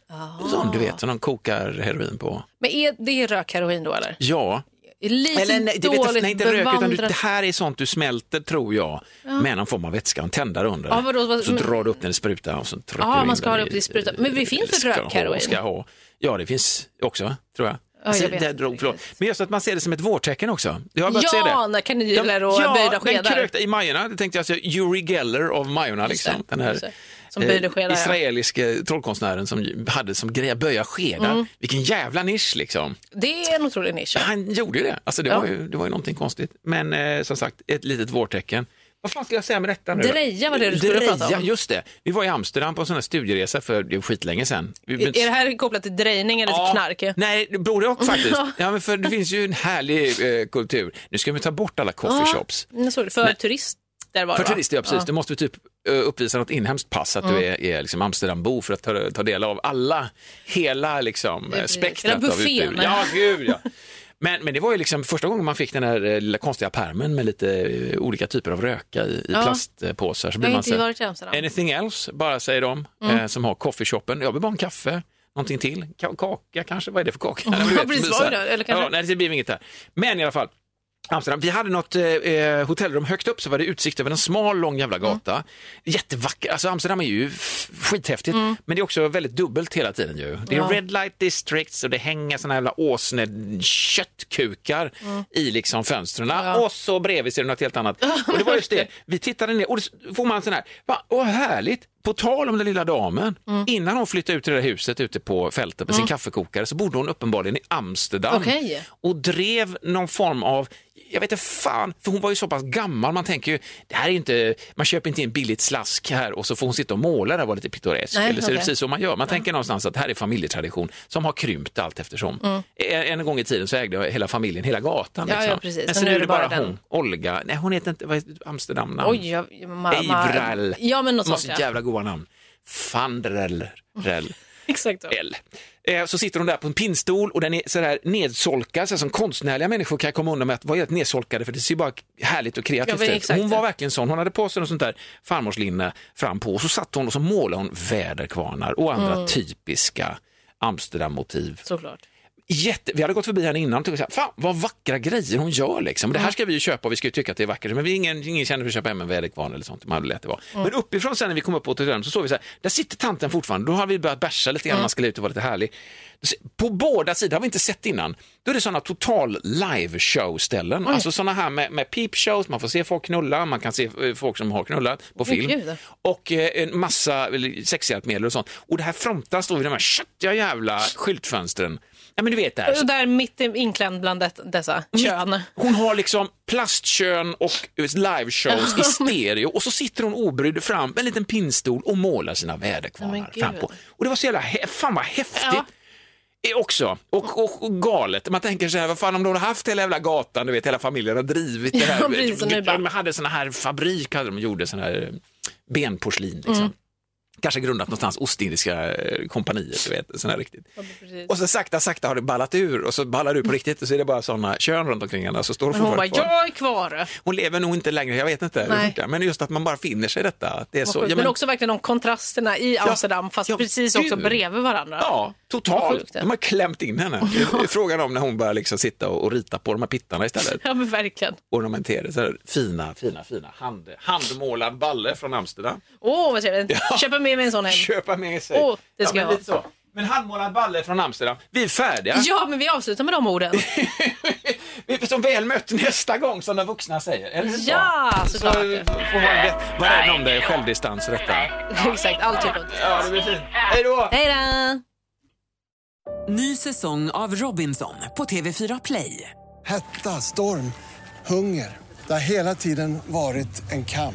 Speaker 4: En sån du vet, som de kokar heroin på.
Speaker 5: Men är det rökheroin då eller?
Speaker 4: Ja,
Speaker 5: Lite
Speaker 4: eller nej, det
Speaker 5: dåligt
Speaker 4: nej inte rök, utan du,
Speaker 5: bevandrat.
Speaker 4: det här är sånt du smälter tror jag, med någon form av vätska, en tändare under.
Speaker 5: Ja, vadå, vad-
Speaker 4: så
Speaker 5: men-
Speaker 4: drar du upp den i sprutan och så trycker
Speaker 5: Ja,
Speaker 4: du in
Speaker 5: man ska ha det upp i sprutan. Men det finns
Speaker 4: ha-
Speaker 5: rökheroin?
Speaker 4: Ska ha. Ja, det finns också, tror jag.
Speaker 5: Ja, jag vet
Speaker 4: det drog, förlåt. Men just att man ser det som ett vårtecken också. Jag har börjat se det.
Speaker 5: Ja, när kanyler och böjda
Speaker 4: den
Speaker 5: skedar.
Speaker 4: krökta i Majorna, det tänkte jag säga, Uri Geller av Majorna, liksom.
Speaker 5: det,
Speaker 4: den här.
Speaker 5: Som böjde skedar, ja.
Speaker 4: israeliske trollkonstnären som hade som grej att böja skedar.
Speaker 5: Mm.
Speaker 4: Vilken jävla nisch liksom.
Speaker 5: Det är en otrolig nisch. ja.
Speaker 4: Han gjorde ju det, alltså det,
Speaker 5: Ja.
Speaker 4: var, ju, det var ju någonting konstigt. Men eh, som sagt, ett litet vårtecken. Vad fan ska jag säga med detta nu?
Speaker 5: Dreja var det du skulle
Speaker 4: Dreja,
Speaker 5: prata om.
Speaker 4: just det. Vi var i Amsterdam på en sån här studieresa för det skitlänge sedan. Vi,
Speaker 5: Är är det här kopplat till drejning eller till knark?
Speaker 4: Nej, både och faktiskt. Ja, men för det finns ju en härlig eh, kultur. Nu ska vi ta bort alla coffeeshops.
Speaker 5: Såg det. För
Speaker 4: Men-
Speaker 5: turister var
Speaker 4: För
Speaker 5: va?
Speaker 4: turister, ja precis. Du måste typ eh, uppvisa något inhemskt pass, att du är, är liksom Amsterdambo för att ta, ta del av alla, hela liksom, eh, spektrat av utbud. Ja, gud ja. Men, men det var ju liksom första gången man fick den här eh, lilla konstiga pärmen med lite eh, olika typer av röka i, i
Speaker 5: Ja.
Speaker 4: plastpåsar. Så blir man så anything else, bara säger de,
Speaker 5: Mm.
Speaker 4: eh, som har coffeeshopen. Jag vill bara ha en kaffe. Någonting till, Ka- kaka kanske, vad är det för kaka?
Speaker 5: Ja,
Speaker 4: du vet,
Speaker 5: precis? Eller kanske-
Speaker 4: Ja, nej, det blir inget där. Men i alla fall, Amsterdam. Vi hade något eh, hotellrum högt upp så var det utsikt över en smal lång jävla gata. Jättevacker, alltså Amsterdam är ju skithäftigt men det är också väldigt dubbelt hela tiden ju. Det är
Speaker 5: Ja.
Speaker 4: red light districts och det hänger såna jävla åsne köttkukar i liksom fönstren och så bredvid ser du något helt annat. Och det var just det, vi tittade ner och då får man sån här, va, åh härligt, på tal om den lilla damen, innan hon flyttade ut till det där huset ute på fältet med sin kaffekokare så bodde hon uppenbarligen i Amsterdam
Speaker 5: Okej.
Speaker 4: och drev någon form av jag vet inte fan, för hon var ju så pass gammal, man tänker ju, det här är inte, man köper inte in billigt slask här och så får hon sitta och måla där och vara lite pittoresk.
Speaker 5: Nej,
Speaker 4: Eller så är det precis så man gör, man tänker någonstans att det här är familjetradition som har krympt allt eftersom.
Speaker 5: Mm.
Speaker 4: En, en gång i tiden så ägde hela familjen hela gatan.
Speaker 5: Ja,
Speaker 4: liksom.
Speaker 5: ja.
Speaker 4: Men så
Speaker 5: nu är det bara
Speaker 4: bara hon, Olga, nej hon heter inte, vad heter Amsterdam namn?
Speaker 5: Oj, jag, ma, ma,
Speaker 4: Eivral.
Speaker 5: Ja, men något
Speaker 4: Måste
Speaker 5: sånt. Ja.
Speaker 4: jävla goa namn. Fandrell. Rell.
Speaker 5: Exakt så.
Speaker 4: L. Eh, Så sitter hon där på en pinnstol och den är sådär nedsolkad, så som konstnärliga människor kan komma undan med att vara helt nedsolkade för det ser bara härligt och kreativt ut. Hon var verkligen sån, hon hade på sig något sånt där farmorslinne fram på och så satt hon och så målade hon väderkvarnar och andra
Speaker 5: Mm.
Speaker 4: typiska Amsterdam-motiv.
Speaker 5: Såklart.
Speaker 4: Jätte, vi hade gått förbi henne innan och tyckte fan vad vackra grejer hon gör liksom. Det här ska vi ju köpa och vi ska ju tycka att det är vackert. Men vi ingen, ingen känner för att köpa hem en väderkvarn eller sånt. Man hade lätt det var. Men uppifrån sen när vi kom upp på hotellet så såg vi så här, där sitter tanten fortfarande. Då har vi börjat bärsa lite grann, man skulle ut och vara lite härlig. På båda sidor, har vi inte sett innan, då är det sådana total live show-ställen. Alltså sådana här med, med peep-shows, man får se folk knulla, man kan se eh, folk som har knullat på film.
Speaker 5: gud.
Speaker 4: Och eh, en massa sexhjälpmedel och sånt. Och det här fronten står vid de här köttiga jävla skyltfönstren. Ja men du vet.
Speaker 5: Och där mitt inklämd bland det, dessa kön.
Speaker 4: Hon har liksom plastkön och liveshows i stereo och så sitter hon obrydd fram med en liten pinnstol och målar sina väderkvarnar fram på. Och det var så jävla, fan vad häftigt.
Speaker 5: Ja.
Speaker 4: Eh, Också, och, och, och galet. Man tänker så här, vad fan om de hade haft hela jävla gatan, du vet hela familjen har drivit det här.
Speaker 5: Ja, precis, bara-
Speaker 4: de hade såna här fabrik, hade de gjorde sån här eh, benporslin liksom.
Speaker 5: Mm.
Speaker 4: Kanske grundat någonstans Ostindiska eh, kompaniet, du vet, sån här riktigt.
Speaker 5: Precis.
Speaker 4: Och så sakta, sakta har det ballat ur och så ballar ur på riktigt och så är det bara sådana kön runt omkring henne. Så står hon
Speaker 5: Men hon bara,
Speaker 4: kvar.
Speaker 5: jag är kvar.
Speaker 4: Hon lever nog inte längre, jag vet inte.
Speaker 5: Nej.
Speaker 4: Men just att man bara finner sig i detta. Att det är så.
Speaker 5: men,
Speaker 4: Ja, men,
Speaker 5: också verkligen de kontrasterna i Amsterdam fast
Speaker 4: ja,
Speaker 5: precis
Speaker 4: gud.
Speaker 5: också bredvid varandra.
Speaker 4: ja, totalt. De har klämt in henne. Det är Frågan om när hon börjar liksom sitta och, och rita på de här pittarna istället.
Speaker 5: Ja men verkligen.
Speaker 4: Ornamenterade, så här fina, fina, fina hand, handmålad balle från Amsterdam.
Speaker 5: Åh vad trevligt.
Speaker 4: Ja.
Speaker 5: Köpa med mig en sån hem.
Speaker 4: Köpa med sig.
Speaker 5: Åh, det ska
Speaker 4: ja,
Speaker 5: jag
Speaker 4: men, lite så. men handmålad balle från Amsterdam. Vi är färdiga.
Speaker 5: Ja men vi avslutar med de orden.
Speaker 4: Vi är så väl mött nästa gång som de vuxna säger. Eller hur?
Speaker 5: Ja,
Speaker 4: så
Speaker 5: såklart.
Speaker 4: får man det. Var rädd om det, självdistans detta.
Speaker 5: Exakt, allt typ av
Speaker 4: Ja, det blir fint. Hej då!
Speaker 5: Hej då!
Speaker 1: Ny säsong av Robinson på TV4 Play.
Speaker 2: Hetta, storm, hunger. Det har hela tiden varit en kamp.